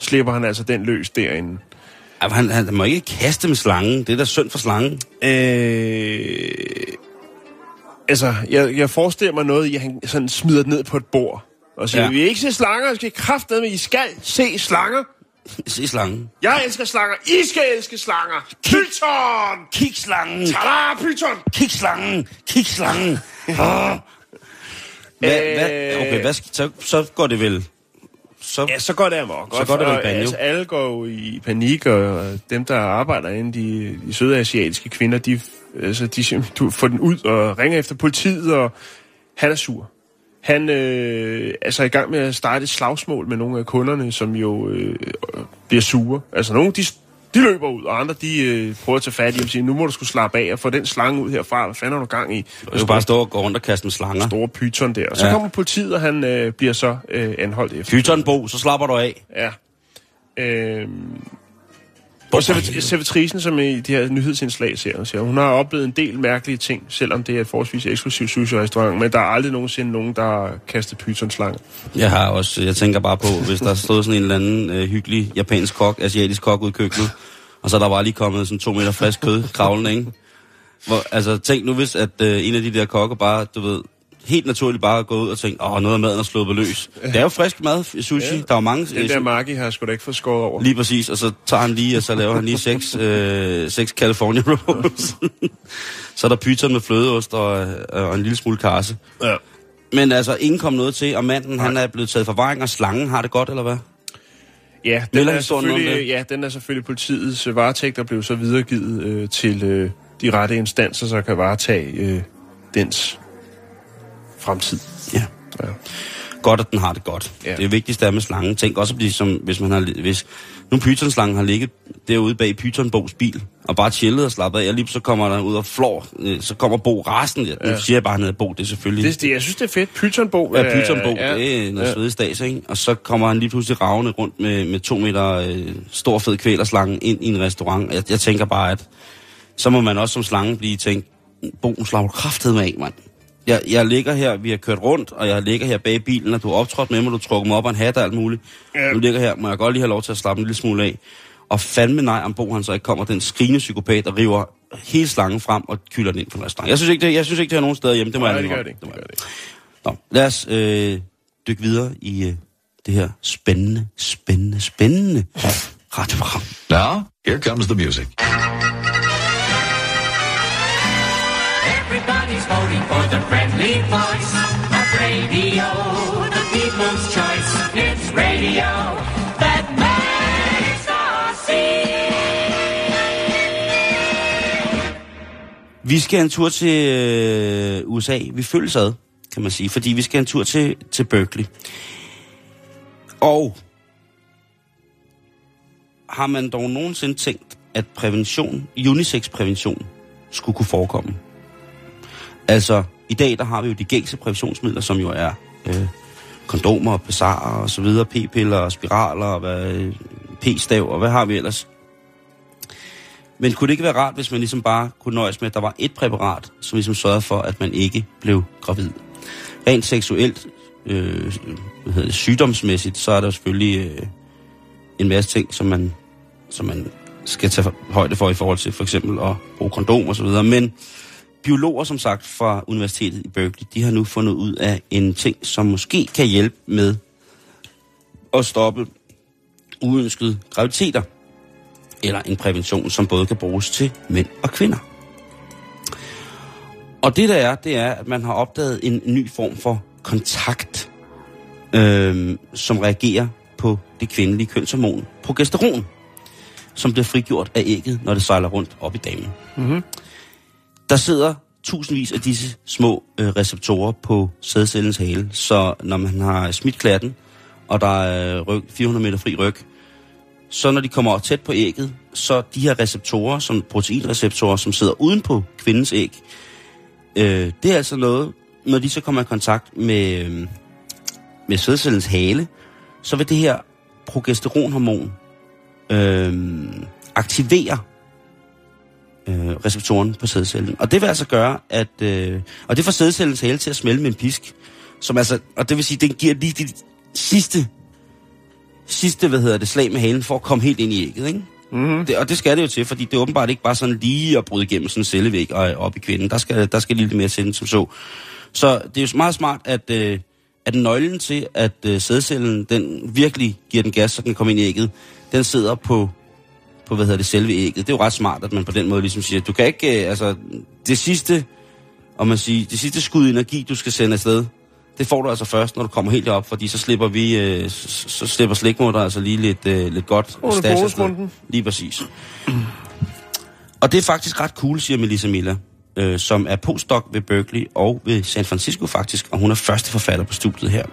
slipper han altså den løs derinde. Han, han må ikke kaste med slangen. Det er da synd for slangen. Øh, altså, jeg, jeg forestiller mig noget, at han sådan smider den ned på et bord. Og siger, Ja. vi ikke se slanger, vi skal kraftedeme, I skal se slanger. Se slangen. Jeg elsker slanger, I skal elske slanger. Python! Kig slangen. Tada, python! Kig slangen. Kig slangen. Oh. Hvad, hvad, okay, hvad, så, så går det vel... Så, Ja, så går det amok. Så går det vel banjo. Altså, alle går jo i panik, og dem, der arbejder inde, de, de sydasiatiske kvinder, de, altså, de du får den ud og ringer efter politiet, og han er sur. Han øh, er så i gang med at starte et slagsmål med nogle af kunderne, som jo øh, bliver sure. Altså nogle, de, de løber ud, og andre, de øh, prøver at tage fat i og siger, nu må du skulle slappe af og få den slange ud herfra. Hvad fanden har du gang i? du skal bare stå og gå rundt og kaste med slanger. store pyton der. Og så Ja. kommer politiet, og han øh, bliver så øh, anholdt efter. Python, Bo, så slapper du af. Ja. Øhm, og servitrisen, som i de her nyhedsindslag ser, siger, hun har oplevet en del mærkelige ting, selvom det er et forholdsvis eksklusivt sushi-restaurant, men der er aldrig nogensinde nogen, der har kastet pythonslange. Jeg har også, jeg tænker bare på, hvis der stod sådan en eller anden øh, hyggelig japansk kok, asiatisk kok ud i køkkenet, og så er der bare lige kommet sådan to meter frisk kød kravlende, ikke? Hvor, altså, tænk nu, hvis at øh, en af de der kokke bare, du ved, helt naturligt bare gå ud og tænke, åh, noget af maden er på løs. Det er jo frisk mad, sushi. Ja. Der er jo mange... Den der Maki har jeg sgu da ikke fået skåret over. Lige præcis, og så tager han lige, og så laver han lige seks, øh, seks California rolls. så er der pyton med flødeost og, øh, og en lille smule karse. Ja. Men altså, ingen kom noget til, og manden, han er blevet taget for forvaring, og slangen har det godt, eller hvad? Ja, den er, selvfølgelig, ja, den er selvfølgelig politiets øh, varetægt, der blev så videregivet øh, til øh, de rette instanser, så kan varetage øh, dens fremtid. Ja. Ja. Godt, at den har det godt. Ja. Det vigtigste er med slangen. Tænk også at blive som, hvis man har, hvis nu pythonslangen har ligget derude bag pythonbogs bil, og bare chillet og slappet af, og lige så kommer der ud og flår, øh, så kommer Bo resten. Ja. Nu siger jeg bare ned Bo, det er selvfølgelig... Det, det, jeg synes, det er fedt. Pythonbo. Ja, pythonbo, ja, ja, det er noget ja. stats, ikke? Og så kommer han lige pludselig ravne rundt med, med to meter øh, stor fed kvælerslange ind i en restaurant. Jeg, jeg tænker bare, at så må man også som slange blive tænkt, Bo, slår med af, mand. Jeg, jeg ligger her, vi har kørt rundt, og jeg ligger her bag i bilen, og du har optrådt med mig, du har trukket mig op af en hat og alt muligt. Ja. Du ligger her, må jeg godt lige have lov til at slappe en lille smule af. Og fandme nej, om Bo han så ikke kommer, den skrigende psykopat, og river hele slangen frem og kylder den ind på en restaurant. Jeg synes ikke, det, jeg synes ikke, det er nogen steder hjemme. Det må Nej, jeg det gør det ikke. Det må gør det ikke. Nå, lad os øh, dykke videre i øh, det her spændende, spændende, spændende radioprogram. Now, here comes the music. Everybody's voting for the friendly voice of radio, the people's choice. It's radio that makes us see. Vi skal en tur til øh, USA. Vi følges ad, kan man sige, fordi vi skal en tur til, til Berkeley. Og har man dog nogensinde tænkt, at prævention, unisex-prævention, skulle kunne forekomme? Altså, i dag der har vi jo de gængse præventionsmidler, som jo er øh, kondomer, pesarer og så videre, p-piller og spiraler og hvad, p-stav og hvad har vi ellers? Men kunne det ikke være rart, hvis man ligesom bare kunne nøjes med, at der var et præparat, som ligesom sørgede for, at man ikke blev gravid? Rent seksuelt, øh, hvad hedder det, sygdomsmæssigt, så er der selvfølgelig øh, en masse ting, som man, som man skal tage højde for i forhold til for eksempel at bruge kondom og så videre. Men biologer, som sagt, fra Universitetet i Berkeley, de har nu fundet ud af en ting, som måske kan hjælpe med at stoppe uønskede graviditeter. Eller en prævention, som både kan bruges til mænd og kvinder. Og det der er, det er, at man har opdaget en ny form for kontakt, øh, som reagerer på det kvindelige kønshormon, progesteron, som bliver frigjort af ægget, når det sejler rundt op i damen. Mm-hmm. Der sidder tusindvis af disse små øh, receptorer på sædcellens hale, så når man har smidt klatten, og der er øh, ryg, 400 meter fri ryg, så når de kommer tæt på ægget, så de her receptorer, som proteinreceptorer, som sidder uden på kvindens æg, øh, det er altså noget, når de så kommer i kontakt med, øh, med sædcellens hale, så vil det her progesteronhormon øh, aktivere øh, receptoren på sædcellen. Og det vil altså gøre, at... Øh, og det får sædcellens hale til at smelte med en pisk. Som altså, og det vil sige, den giver lige de sidste, sidste, hvad hedder det, slag med halen, for at komme helt ind i ægget, ikke? Mm-hmm. Det, og det skal det jo til, fordi det er åbenbart ikke bare sådan lige at bryde igennem sådan en cellevæg og op i kvinden. Der skal, der skal lige lidt mere til som så. Så det er jo meget smart, at, øh, at nøglen til, at øh, sædcellen den virkelig giver den gas, så den kan komme ind i ægget, den sidder på, på hvad hedder det, selve ægget. Det er jo ret smart, at man på den måde ligesom siger, du kan ikke, øh, altså det sidste, om man siger, det sidste skud energi, du skal sende afsted, det får du altså først, når du kommer helt op, fordi så slipper vi, øh, så, så slipper slikmotor altså lige lidt, øh, lidt godt er stads afsted. Lige præcis. Og det er faktisk ret cool, siger Melissa Miller, øh, som er postdoc ved Berkeley og ved San Francisco faktisk, og hun er første forfatter på studiet her.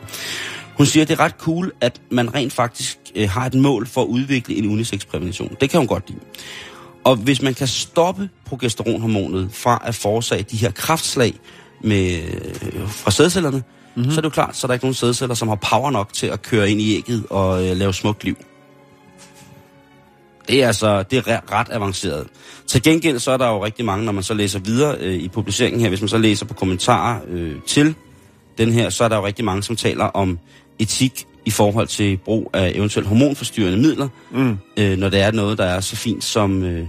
Hun siger, at det er ret cool, at man rent faktisk øh, har et mål for at udvikle en unisex-prævention. Det kan hun godt lide. Og hvis man kan stoppe progesteronhormonet fra at forårsage de her kraftslag med, øh, fra sædcellerne, mm-hmm. så er det jo klart, så er der ikke nogen sædceller, som har power nok til at køre ind i ægget og øh, lave smukt liv. Det er altså det er re- ret avanceret. Til gengæld så er der jo rigtig mange, når man så læser videre øh, i publiceringen her, hvis man så læser på kommentarer øh, til den her, så er der jo rigtig mange, som taler om etik i forhold til brug af eventuelt hormonforstyrrende midler, Mm. øh, når det er noget, der er så fint som, øh,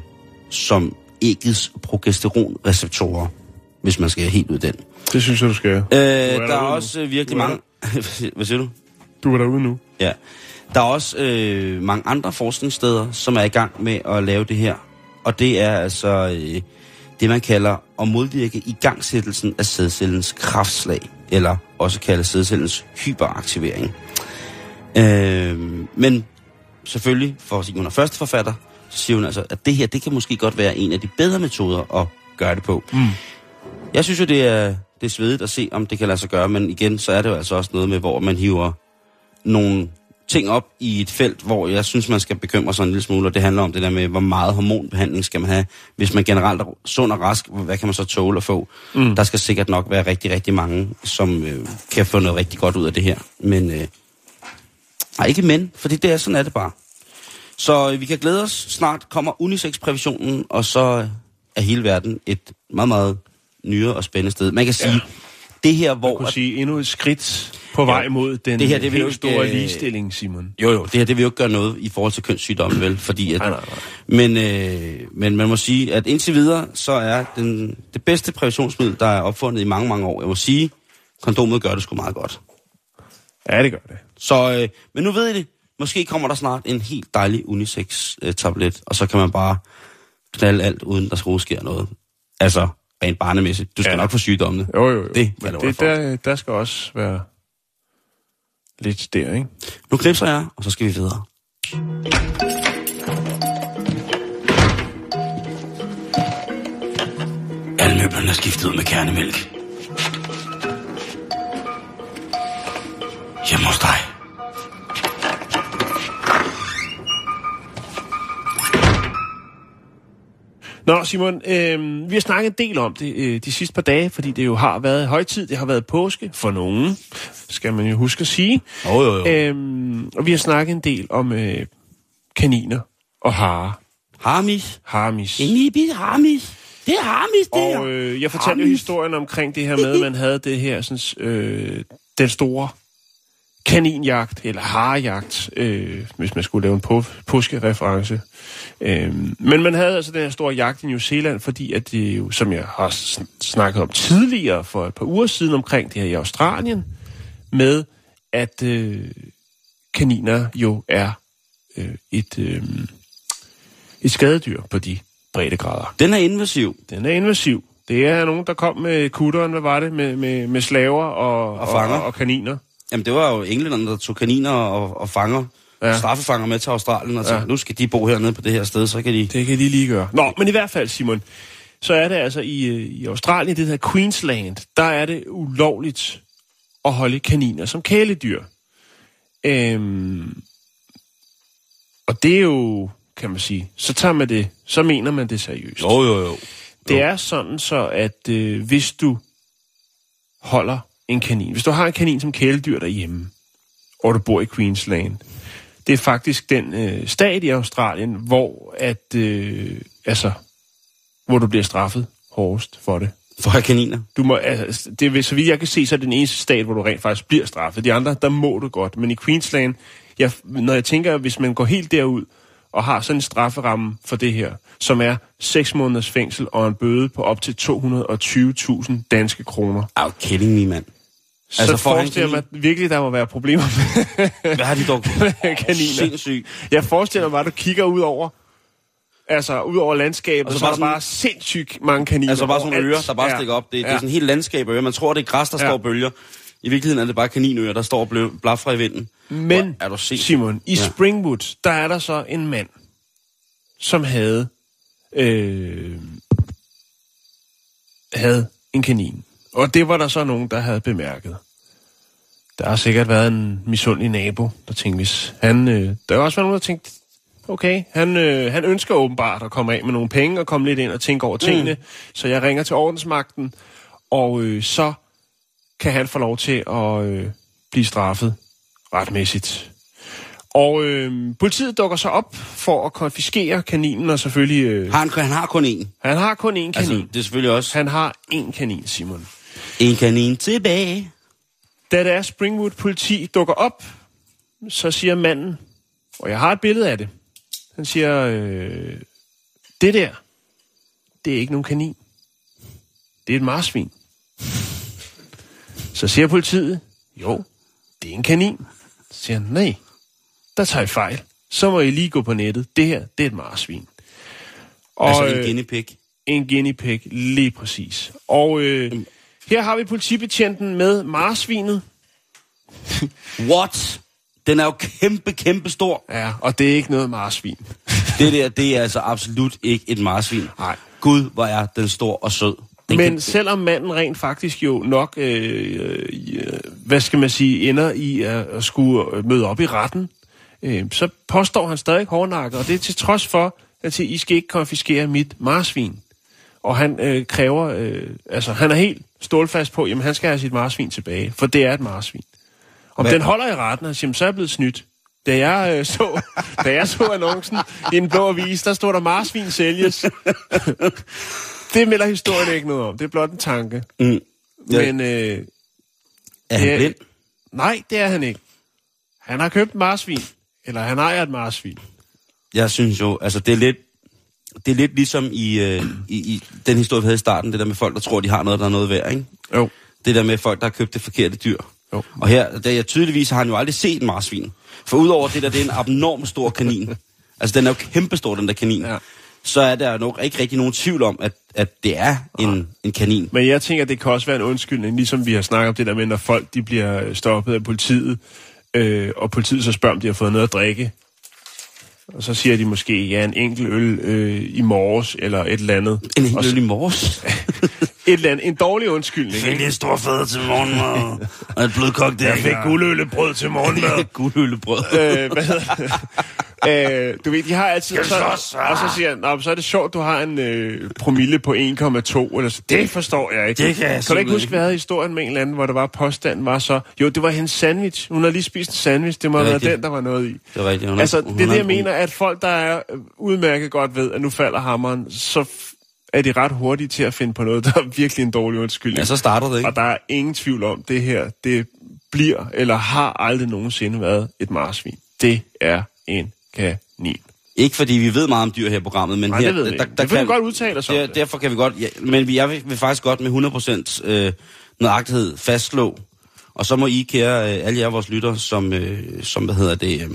som æggets progesteronreceptorer, hvis man skal helt ud den. Det synes jeg, du skal. Øh, er der er også nu. øh, virkelig Du er mange... Hvad siger du? Du er derude nu. Ja. Der er også øh, mange andre forskningssteder, som er i gang med at lave det her. Og det er altså øh, det, man kalder at modvirke igangsættelsen af sædcellens kraftslag, eller også kaldet sædcellens hyperaktivering. Øh, men selvfølgelig, for er første forfatter, så siger hun altså, at det her, det kan måske godt være en af de bedre metoder at gøre det på. Mm. Jeg synes jo, det er, det er svedigt at se, om det kan lade sig gøre, men igen, så er det jo altså også noget med, hvor man hiver nogle ting op i et felt, hvor jeg synes, man skal bekymre sig en lille smule, og det handler om det der med, hvor meget hormonbehandling skal man have. Hvis man generelt er sund og rask, hvad kan man så tåle at få? Mm. Der skal sikkert nok være rigtig, rigtig mange, som øh, kan få noget rigtig godt ud af det her. Men, øh, nej, ikke men, fordi det er sådan er det bare. Så øh, vi kan glæde os. Snart kommer unisex-prævisionen, og så er hele verden et meget, meget nyere og spændende sted. Man kan sige, ja. det her, hvor... Man kunne sige endnu et skridt på vej mod den Det her, det vil helt store øh, ligestilling, Simon. Jo, jo, det her det vil jo ikke gøre noget i forhold til kønssygdomme, vel? Fordi at, Nej, nej, nej. Men, øh, men man må sige, at indtil videre, så er den, det bedste præventionsmiddel, der er opfundet i mange, mange år. Jeg må sige, kondomet gør det sgu meget godt. Ja, det gør det. Så, øh, men nu ved I det. Måske kommer der snart en helt dejlig unisex-tablet, og så kan man bare knalde alt, uden der skal sker noget. Altså, rent barnemæssigt. Du skal Ja. nok få sygdommene. Jo, jo, jo. Det, Men det, det, det der, der skal også være lidt der, ikke? Nu knipser jeg, og så skal vi videre. Alle møblerne er skiftet ud med kernemælk. Hjemme hos dig. Nå, Simon, øh, vi har snakket en del om det øh, de sidste par dage, fordi det jo har været højtid, det har været påske for nogen, skal man jo huske at sige. Jo, jo, jo. Øhm, og vi har snakket en del om øh, kaniner og hare. Harmis. Harmis. Inibi harmis. Det er harmis, det her. Og øh, jeg fortalte jo Harmis. historien omkring det her med, at man havde det her, sådan, øh, den store kaninjagt, eller harejagt, øh, hvis man skulle lave en på, påskereference. Øh, men man havde altså den her store jagt i New Zealand, fordi at det jo, som jeg har sn- snakket om tidligere for et par uger siden omkring det her i Australien, med at øh, kaniner jo er øh, et, øh, et skadedyr på de breddegrader. Den er invasiv. Den er invasiv. Det er nogen, der kom med kutteren, hvad var det, med, med, med slaver og, Og fanger. og, og kaniner. Jamen, det var jo englænderne, der tog kaniner og, og fanger, Ja. straffefanger med til Australien, og så Ja. nu skal de bo hernede på det her sted, så kan de... Det kan de lige gøre. Nå, men i hvert fald, Simon, så er det altså i, øh, i Australien, det hedder Queensland, der er det ulovligt at holde kaniner som kæledyr. Øhm, og det er jo, kan man sige, så tager man det, så mener man det seriøst. Jo, jo, jo. Det er sådan så, at øh, hvis du holder en kanin, hvis du har en kanin som kæledyr derhjemme, og du bor i Queensland, det er faktisk den øh, stat i Australien, hvor at, øh, altså, hvor du bliver straffet hårdest for det. For at kaniner. Du må, altså, det er, så vidt jeg kan se, så er det den eneste stat, hvor du rent faktisk bliver straffet. De andre, der må du godt. Men i Queensland, jeg, når jeg tænker, hvis man går helt derud og har sådan en strafferamme for det her, som er 6 måneders fængsel og en bøde på op til 220.000 danske kroner. Are you kidding me, mand? Så Altså, altså, forestiller kanin- mig virkelig, der må være problemer med Hvad har de dog? kaniner. Sindssygt. Jeg forestiller mig, at du kigger ud over, altså ud over landskabet, Og og så så, bare er der bare sindssygt mange kaniner. Altså bare sådan nogle ører, der bare Ja. stikker op. Det, ja. det er sådan en helt landskab af ører. Man tror, det er græs, der Ja. står bølger. I virkeligheden er det bare kaninører, der står og blafrer i vinden. Men, Hvor er du sindssyg. Simon, i Ja. Springwood, der er der så en mand, som havde, øh, havde en kanin. Og det var der så nogen, der havde bemærket. Der har sikkert været en misundelig nabo, der tænkte, hvis han... Øh, der har også været nogen, der tænkte, okay, han, øh, han ønsker åbenbart at komme af med nogle penge og komme lidt ind og tænke over tingene. Mm. Så jeg ringer til ordensmagten, og øh, så kan han få lov til at øh, blive straffet retmæssigt. Og øh, politiet dukker så op for at konfiskere kaninen, og selvfølgelig... Øh, Han, han har kun én. han har kun én kanin. Altså, det er selvfølgelig også Han har én kanin, Simon. en kanin tilbage. Da det er Springwood politi dukker op, så siger manden, og jeg har et billede af det, han siger, øh, det der, det er ikke nogen kanin. Det er et marsvin. Så siger politiet, jo, det er en kanin. Så siger han, nej, der tager I fejl. Så må I lige gå på nettet. Det her, det er et marsvin. Og, altså en øh, guinea pig. en guinea pig, lige præcis. Og øh, her har vi politibetjenten med marsvinet. What? Den er jo kæmpe, kæmpe stor. Ja, og det er ikke noget marsvin. Det der, det er altså absolut ikke et marsvin. Nej. Gud, hvor er den stor og sød. Den Men kan, selvom manden rent faktisk jo nok, øh, øh, hvad skal man sige, ender i at, at skulle møde op i retten, øh, så påstår han stadig hårdnakket, og det er til trods for, at I skal ikke konfiskere mit marsvin. Og han øh, kræver, øh, altså han er helt stålfast på, jamen han skal have sit marsvin tilbage, for det er et marsvin. Om Hvad- den holder i retten, og siger, "Jamen, så er jeg blevet snydt. Da jeg, øh, så, da jeg så annoncen i en blå avis, der stod der marsvin sælges. det melder historien ikke noget om. Det er blot en tanke. Mm. Ja. Men øh, er han det- blind? nej, det er han ikke. Han har købt marsvin. Eller han ejer et marsvin. Jeg synes jo, altså det er lidt, det er lidt ligesom i, øh, i, i den historie, vi havde i starten, det der med folk, der tror, de har noget, der er noget værd, ikke? Jo. Det der med folk, der har købt det forkerte dyr. Jo. Og her, der jeg tydeligvis har han jo aldrig set en marsvin. For udover det der, det er en abnorm stor kanin. altså den er jo kæmpestor, den der kanin. Ja. Så er der nok ikke rigtig nogen tvivl om, at, at det er en, en kanin. Men jeg tænker, det kan også være en undskyldning, ligesom vi har snakket om det der med, når folk de bliver stoppet af politiet, øh, og politiet så spørger, om de har fået noget at drikke. Og så siger de måske, ja, en enkelt øl øh, i morges, eller et eller andet. En så- øl i morges. Et eller andet. En dårlig undskyldning, ikke? en stor fad til morgenmad. og et blødkogt Jeg fik guldøllebrød til morgenmad. Guldøllebrød. øh, hvad hedder øh, Du ved, de har altid... Og så, og så siger han, "Nå, men så er det sjovt, du har en øh, promille på 1,2. Eller så. Det forstår jeg ikke. Det kan jeg kan du ikke huske, hvad havde historien med en eller anden, hvor der var påstanden var så... Jo, det var hendes sandwich. Hun har lige spist en sandwich. Det må have været den, der var noget i. Det er rigtigt. Hun Altså, det er det, jeg en- mener, at folk, der er øh, udmærket godt ved, at nu falder hammeren, så er de ret hurtige til at finde på noget, der er virkelig en dårlig undskyldning. Ja, så starter det, ikke? Og der er ingen tvivl om, det her, det bliver eller har aldrig nogensinde været et marsvin. Det er en kanin. Ikke fordi vi ved meget om dyr her i programmet, men Nej, her, det ved vi ikke. Det vil vi godt udtale os om der, det. Derfor kan vi godt, ja, men vi- jeg vil, vil faktisk godt med 100% øh, nøjagtighed fastslå, og så må I, kære øh, alle jer vores lytter, som, øh, som, hvad hedder det, øh,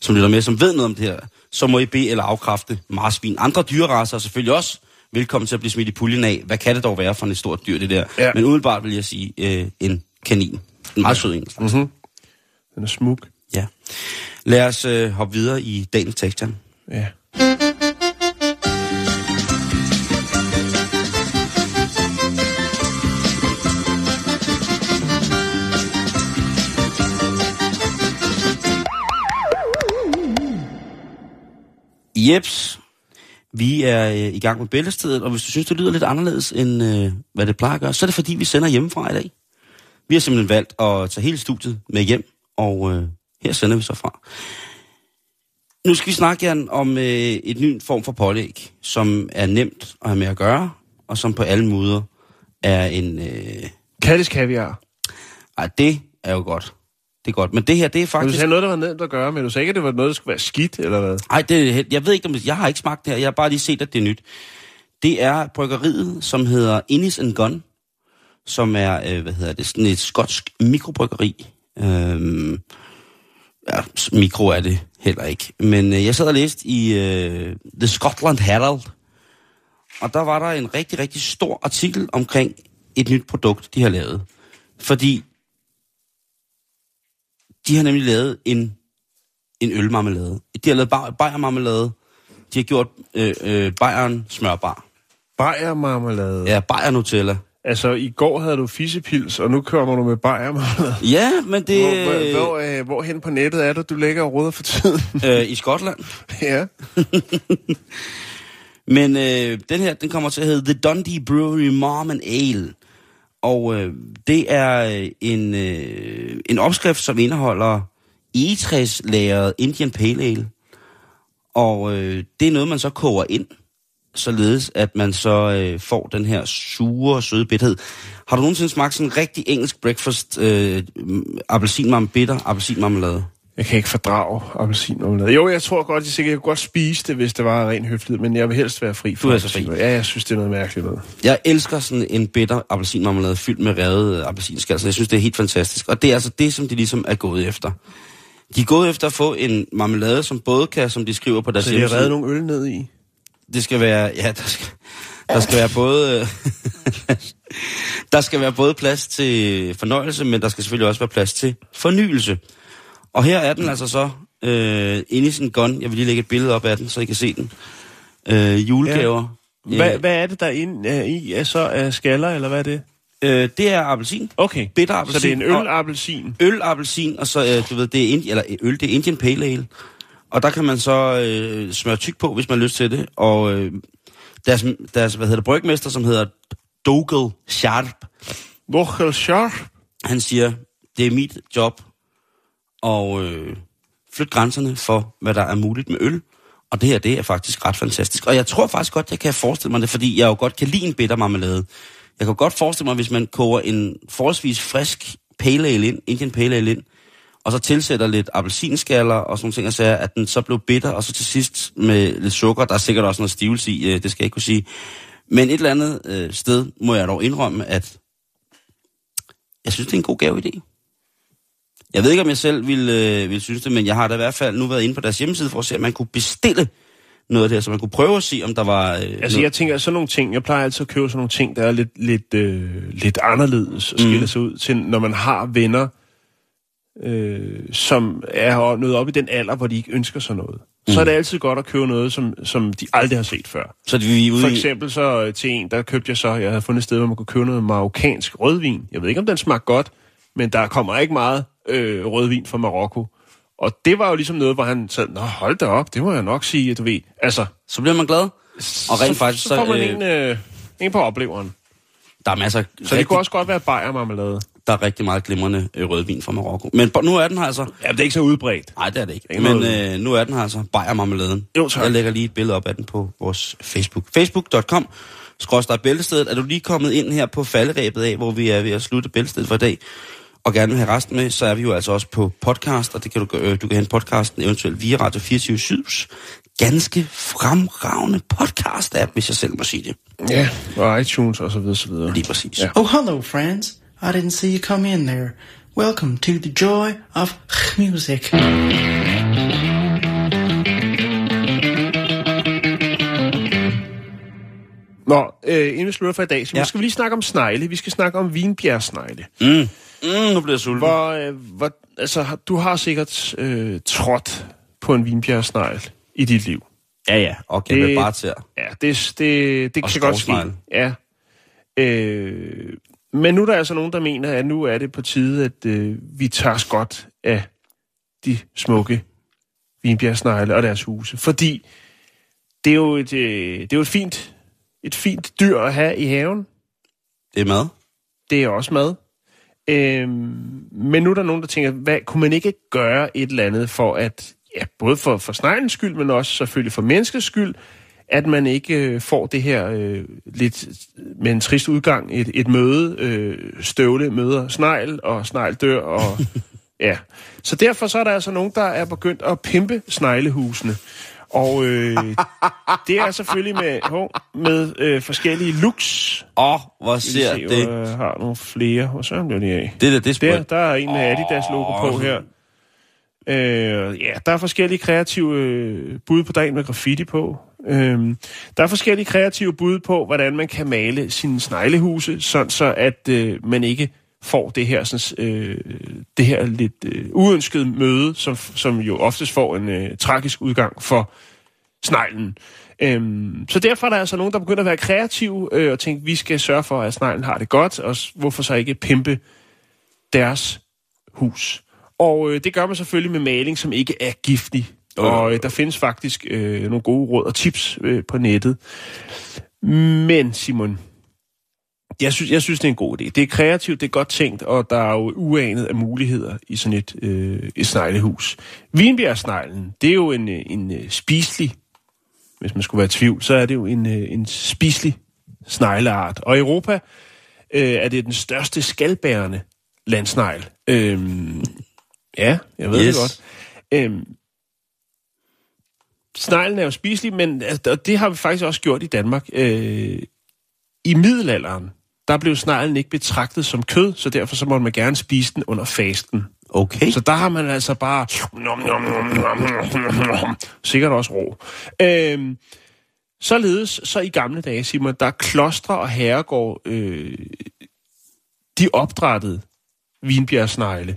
som lytter med, som ved noget om det her, så må I bede eller afkræfte marsvin. Andre dyrerasser er selvfølgelig også velkommen til at blive smidt i puljen af. Hvad kan det dog være for et stort dyr, det der? Ja. Men umiddelbart vil jeg sige øh, en kanin. En meget sød en. Mm-hmm. Den er smuk. Ja. Lad os øh, hoppe videre i dagens tekst, Jan. Ja. Jeps, vi er øh, i gang med bæltestedet, og hvis du synes, det lyder lidt anderledes, end øh, hvad det plejer at gøre, så er det fordi, vi sender hjemmefra i dag. Vi har simpelthen valgt at tage hele studiet med hjem, og øh, her sender vi så fra. Nu skal vi snakke, Jan, om øh, et ny form for pålæg, som er nemt at have med at gøre, og som på alle måder er en... Øh, Kattis kaviar. ej, det er jo godt. Det er godt. Men det her, det er Men du faktisk... sagde noget, der var nemt at gøre, men du sagde ikke, at det var noget, der skulle være skidt, eller hvad? Nej, det jeg ved ikke, om jeg har ikke smagt det her. Jeg har bare lige set, at det er nyt. Det er bryggeriet, som hedder Innis and Gun, som er, øh, hvad hedder det, sådan et skotsk mikrobryggeri. Øhm, ja, mikro er det heller ikke. Men øh, jeg sad og læste i øh, The Scotland Herald, og der var der en rigtig, rigtig stor artikel omkring et nyt produkt, de har lavet. Fordi de har nemlig lavet en en ølmarmelade. De har lavet bajermarmelade. De har gjort øh, øh, Bayern smørbar. Bajer marmelade. Ja, Bayer Nutella. Altså, i går havde du fissepils, og nu kommer du med bajer. Ja, men det... Hvor, hvor, øh, hvor hen på nettet er det, du ligger og råder for tiden? øh, I Skotland. ja. Men øh, den her, den kommer til at hedde The Dundee Brewery Mom and Ale. Og øh, det er øh, en, øh, en opskrift, som indeholder egetræslagret Indian Pale Ale. Og øh, det er noget, man så koger ind, således at man så øh, får den her sure, søde bitterhed. Har du nogensinde smagt sådan en rigtig engelsk breakfast øh, appelsinmarmelade, bitter appelsinmarmelade? Jeg kan ikke fordrage appelsinmarmelade. Jo, jeg tror godt, jeg sikkert jeg kunne godt spise det, hvis det var ren høflighed, men jeg vil helst være fri for Du er så fri. appelsinmarmelade. Ja, jeg synes, det er noget mærkeligt noget. Jeg elsker sådan en bitter appelsinmarmelade fyldt med revet øh, appelsinskal, så jeg synes, det er helt fantastisk. Og det er altså det, som de ligesom er gået efter. De er gået efter at få en marmelade, som både kan, som de skriver på deres Så de har hjemmeside- reddet nogle øl ned i? Det skal være, ja, der skal, der skal være både, øh, der skal være både plads til fornøjelse, men der skal selvfølgelig også være plads til fornyelse. Og her er den altså så, øh, inde i sin gun. Jeg vil lige lægge et billede op af den, så I kan se den. Øh, julegaver. Hvad, Øh, hvad er det, der er inde er i? Er så er skaller, eller hvad er det? øh, det er appelsin. Okay, Bitter så appelsin. det er en øl-appelsin. øl, appelsin, og så, øh, du ved, det er, Indi- eller øh, øl, det er Indian Pale Ale. Og der kan man så øh, smøre tyk på, hvis man har lyst til det. Og øh, deres, deres, hvad hedder det, brygmester, som hedder Dougal Sharp, Wochel Sharp. han siger, det er mit job at øh, flytte grænserne for, hvad der er muligt med øl. Og det her, det er faktisk ret fantastisk. Og jeg tror faktisk godt, jeg kan forestille mig det, fordi jeg jo godt kan lide en bitter marmelade. Jeg kan godt forestille mig, hvis man koger en forholdsvis frisk pale ale ind, Indian pale ale ind, og så tilsætter lidt appelsinskaller og sådan ting, og så at den så blev bitter, og så til sidst med lidt sukker, der er sikkert også noget stivelse i, øh, det skal jeg ikke kunne sige. Men et eller andet øh, sted må jeg dog indrømme, at jeg synes, det er en god gaveidé. Jeg ved ikke, om jeg selv vil, øh, vil synes det, men jeg har da i hvert fald nu været inde på deres hjemmeside for at se, at man kunne bestille noget af det her, så man kunne prøve at se, om der var... Øh, Altså, noget. jeg tænker sådan nogle ting, jeg plejer altid at købe sådan nogle ting, der er lidt, lidt, øh, lidt anderledes og skiller Mm. sig ud til, når man har venner, øh, som er nået op i den alder, hvor de ikke ønsker sig noget. Mm. Så er det altid godt at købe noget, som, som de aldrig har set før. Så vi ude For eksempel så øh, til en, der købte jeg så, jeg havde fundet et sted, hvor man kunne købe noget marokkansk rødvin. Jeg ved ikke, om den smagte godt, men der kommer ikke meget øh, rødvin fra Marokko. Og det var jo ligesom noget, hvor han sagde, Nå, hold da op, det må jeg nok sige, du ved. Altså, så bliver man glad. Og rent så, faktisk, så får man øh, en, øh, en på opleveren. Der er masser Så det kunne også godt være bajermarmelade. Der er rigtig meget glimrende øh, rødvin fra Marokko. Men nu er den her altså... Ja, det er ikke så udbredt. Nej, det er det ikke. Ikke Men øh, nu er den her altså bajermarmeladen. Jo, tak. Jeg lægger lige et billede op af den på vores Facebook. Facebook.com skråstrej bæltestedet. Er du lige kommet ind her på falderæbet af, hvor vi er ved at slutte bæltestedet for i dag, og gerne vil have resten med, så er vi jo altså også på podcast, og det kan du, gøre- øh, du kan hente podcasten eventuelt via Radio 24 Syds ganske fremragende podcast-app, hvis jeg selv må sige det. Ja, og iTunes og så videre, så videre. Lige præcis. Ja. Oh, hello, friends. I didn't see you come in there. Welcome to the joy of music. Nå, øh, inden vi slutter for i dag, så Ja. skal vi lige snakke om snegle. Vi skal snakke om vinbjergsnegle. Mm. Mm, nu bliver jeg sulten. Hvor, øh, hvor, altså, du har sikkert øh, trådt på en vinbjergsnegl i dit liv. Ja, ja. Og vil bare til. Ja, det, det, det Og kan godt ske. Ja. Øh, men nu er der altså nogen, der mener, at nu er det på tide, at øh, vi tager os godt af de smukke vinbjergsnegle og deres huse. Fordi det er jo et, øh, det er jo et fint, et fint dyr at have i haven. Det er mad. Det er også mad. Øhm, men nu er der nogen, der tænker, hvad, kunne man ikke gøre et eller andet for at, ja, både for, for sneglens skyld, men også selvfølgelig for menneskets skyld, at man ikke øh, får det her øh, lidt med en trist udgang, et, et møde, øh, støvle møder snegl, og snegl dør, og ja. Så derfor så er der altså nogen, der er begyndt at pimpe sneglehusene. Og øh, det er selvfølgelig med, hov, med øh, forskellige looks. Åh, oh, hvor ser se, det... Jeg har nogle flere. Hvor så bliver de af? Det der, det er Der, der er en med Adidas logo på her. Øh, ja, der er forskellige kreative øh, bud på dagen med graffiti på. Øhm, der er forskellige kreative bud på, hvordan man kan male sine sneglehuse, sådan så at øh, man ikke får det her, sådan, øh, det her lidt øh, uønskede møde, som, som jo oftest får en øh, tragisk udgang for sneglen. Øhm, så derfor er der altså nogen, der begynder at være kreative øh, og tænke, vi skal sørge for, at sneglen har det godt, og hvorfor så ikke pimpe deres hus. Og øh, det gør man selvfølgelig med maling, som ikke er giftig. Og øh, der findes faktisk øh, nogle gode råd og tips øh, på nettet. Men Simon, jeg synes, jeg synes, det er en god idé. Det er kreativt, det er godt tænkt, og der er jo uanet af muligheder i sådan et, øh, et sneglehus. Vinbjergsneglen, det er jo en, øh, en øh, spiselig, hvis man skulle være i tvivl, så er det jo en, øh, en spiselig snegleart. Og i Europa øh, er det den største skalbærende landsnegl. Øhm, ja, jeg ved. Yes. det godt. Øhm, sneglen er jo spiselig, men altså, og det har vi faktisk også gjort i Danmark. Øh, I middelalderen, der blev sneglen ikke betragtet som kød, så derfor så måtte man gerne spise den under fasten. Okay. Så der har man altså bare... Nom, nom, nom, nom, sikkert også rå. Øhm, således, så i gamle dage, Simon, der er klostre og herregård, øh, de opdrættede vinbjergsnegle.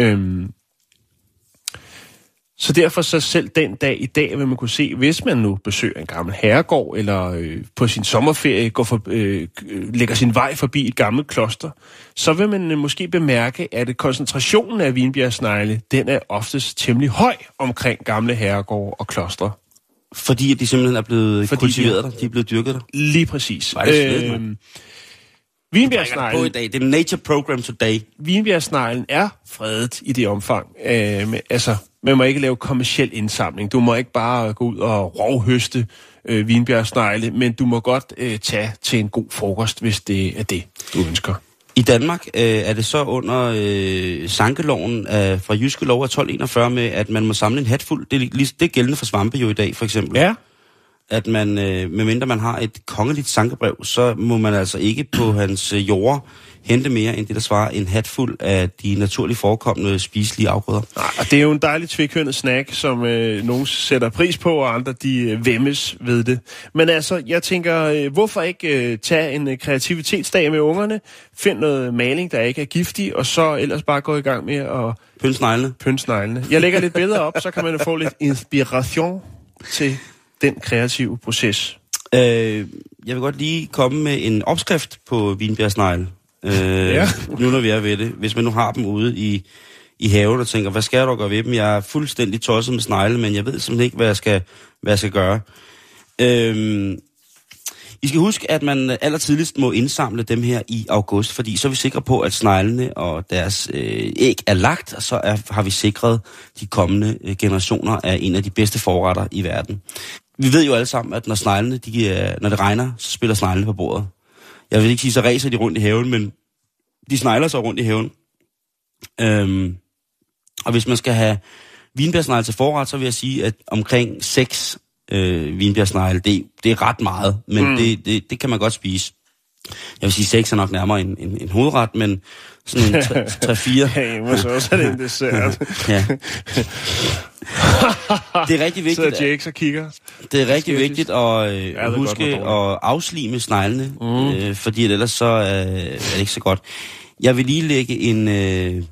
Øhm, så derfor så selv den dag i dag vil man kunne se, hvis man nu besøger en gammel herregård, eller øh, på sin sommerferie går for, øh, øh, lægger sin vej forbi et gammelt kloster, så vil man øh, måske bemærke, at koncentrationen af vinbjergsnegle, den er oftest temmelig høj omkring gamle herregårde og klostre. Fordi de simpelthen er blevet Fordi kultiveret de- der. De er blevet dyrket der. Lige præcis. Er det svedigt, mand. Øhm, På i Vinbjergsneglen, dag. Det er Nature Program Today. vinbjergsneglen er fredet i det omfang. Øh, altså, man må ikke lave kommersiel indsamling. Du må ikke bare gå ud og rovhøste øh, vinbjergsnegle, men du må godt øh, tage til en god frokost, hvis det er det, du ønsker. I Danmark øh, er det så under øh, sankeloven af, fra Jyske Lov af 1241 med, at man må samle en hat fuld. Det det er gældende for svampe jo i dag, for eksempel. Ja. At man, øh, medmindre man har et kongeligt sankebrev, så må man altså ikke på hans øh, jord hente mere end det, der svarer en hat fuld af de naturligt forekommende spiselige afgrøder. Og det er jo en dejlig tvækønnet snack, som øh, nogen sætter pris på, og andre de øh, vemmes ved det. Men altså, jeg tænker, øh, hvorfor ikke øh, tage en øh, kreativitetsdag med ungerne, find noget maling, der ikke er giftig, og så ellers bare gå i gang med at Pøns neglene. pynte sneglene. Jeg lægger lidt billeder op, så kan man få lidt inspiration til den kreative proces. Øh, jeg vil godt lige komme med en opskrift på vinbjergsnegle. Øh, Ja. Nu når vi er ved det. Hvis man nu har dem ude i, i haven og tænker, hvad skal jeg dog gøre ved dem? Jeg er fuldstændig tosset med snegle, men jeg ved simpelthen ikke, hvad jeg skal, hvad jeg skal gøre. Øh, I skal huske, at man allertidligst må indsamle dem her i august, fordi så er vi sikre på, at sneglene og deres øh, æg er lagt, og så er, har vi sikret de kommende øh, generationer af en af de bedste forretter i verden. Vi ved jo alle sammen, at når, sneglene, de, når det regner, så spiller sneglene på bordet. Jeg vil ikke sige, så racer de rundt i haven, men de snegler så rundt i haven. Øhm, og hvis man skal have vinbjergsnegle til forret, så vil jeg sige, at omkring 6 øh, vinbjergsnegle, det, det er ret meget, men mm. det, det, det kan man godt spise. Jeg vil sige, 6 er nok nærmere en, en, en hovedret, men sådan en 3-4. Hey, må så også have det en dessert. ja. Det er rigtig vigtigt, Sidder Jakes og kigger. det er rigtig vigtigt at øh, ja, huske at afslime sneglene, mm. øh, fordi ellers så øh, er det ikke så godt. Jeg vil lige lægge en, øh,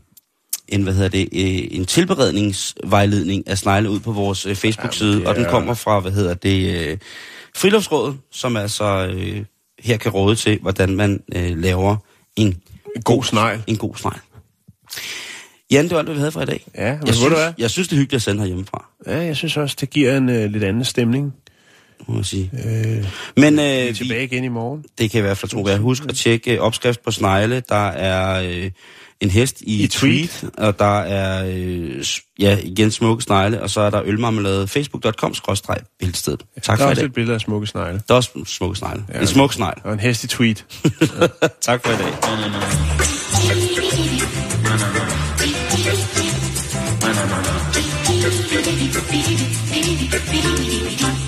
en hvad hedder det, øh, en tilberedningsvejledning af snegle ud på vores øh, Facebook-side, Jamen, det og den er- kommer fra, hvad hedder det, øh, Friluftsrådet, som altså øh, her kan råde til, hvordan man øh, laver en, En god snegl. en god snegl. Jan, det var alt, hvad vi havde for i dag. Ja, men jeg, synes, jeg synes, det er hyggeligt at sende herhjemmefra, Ja, jeg synes også, det giver en øh, lidt anden stemning må man sige. Øh, Men øh, vi er tilbage igen i morgen. Det kan i hvert fald tro Jeg Husk at tjekke øh, opskrift på snegle. Der er øh, en hest i, I tweet. tweet, og der er øh, ja, igen smukke snegle, og så er der ølmarmelade. Facebook.com skrådstreg billedsted. Tak for det. Der er også et billede af smukke snegle. Der er også smukke snegle. Ja, en smuk snegle. Og en hest i tweet. tak for i dag. Na, na, na.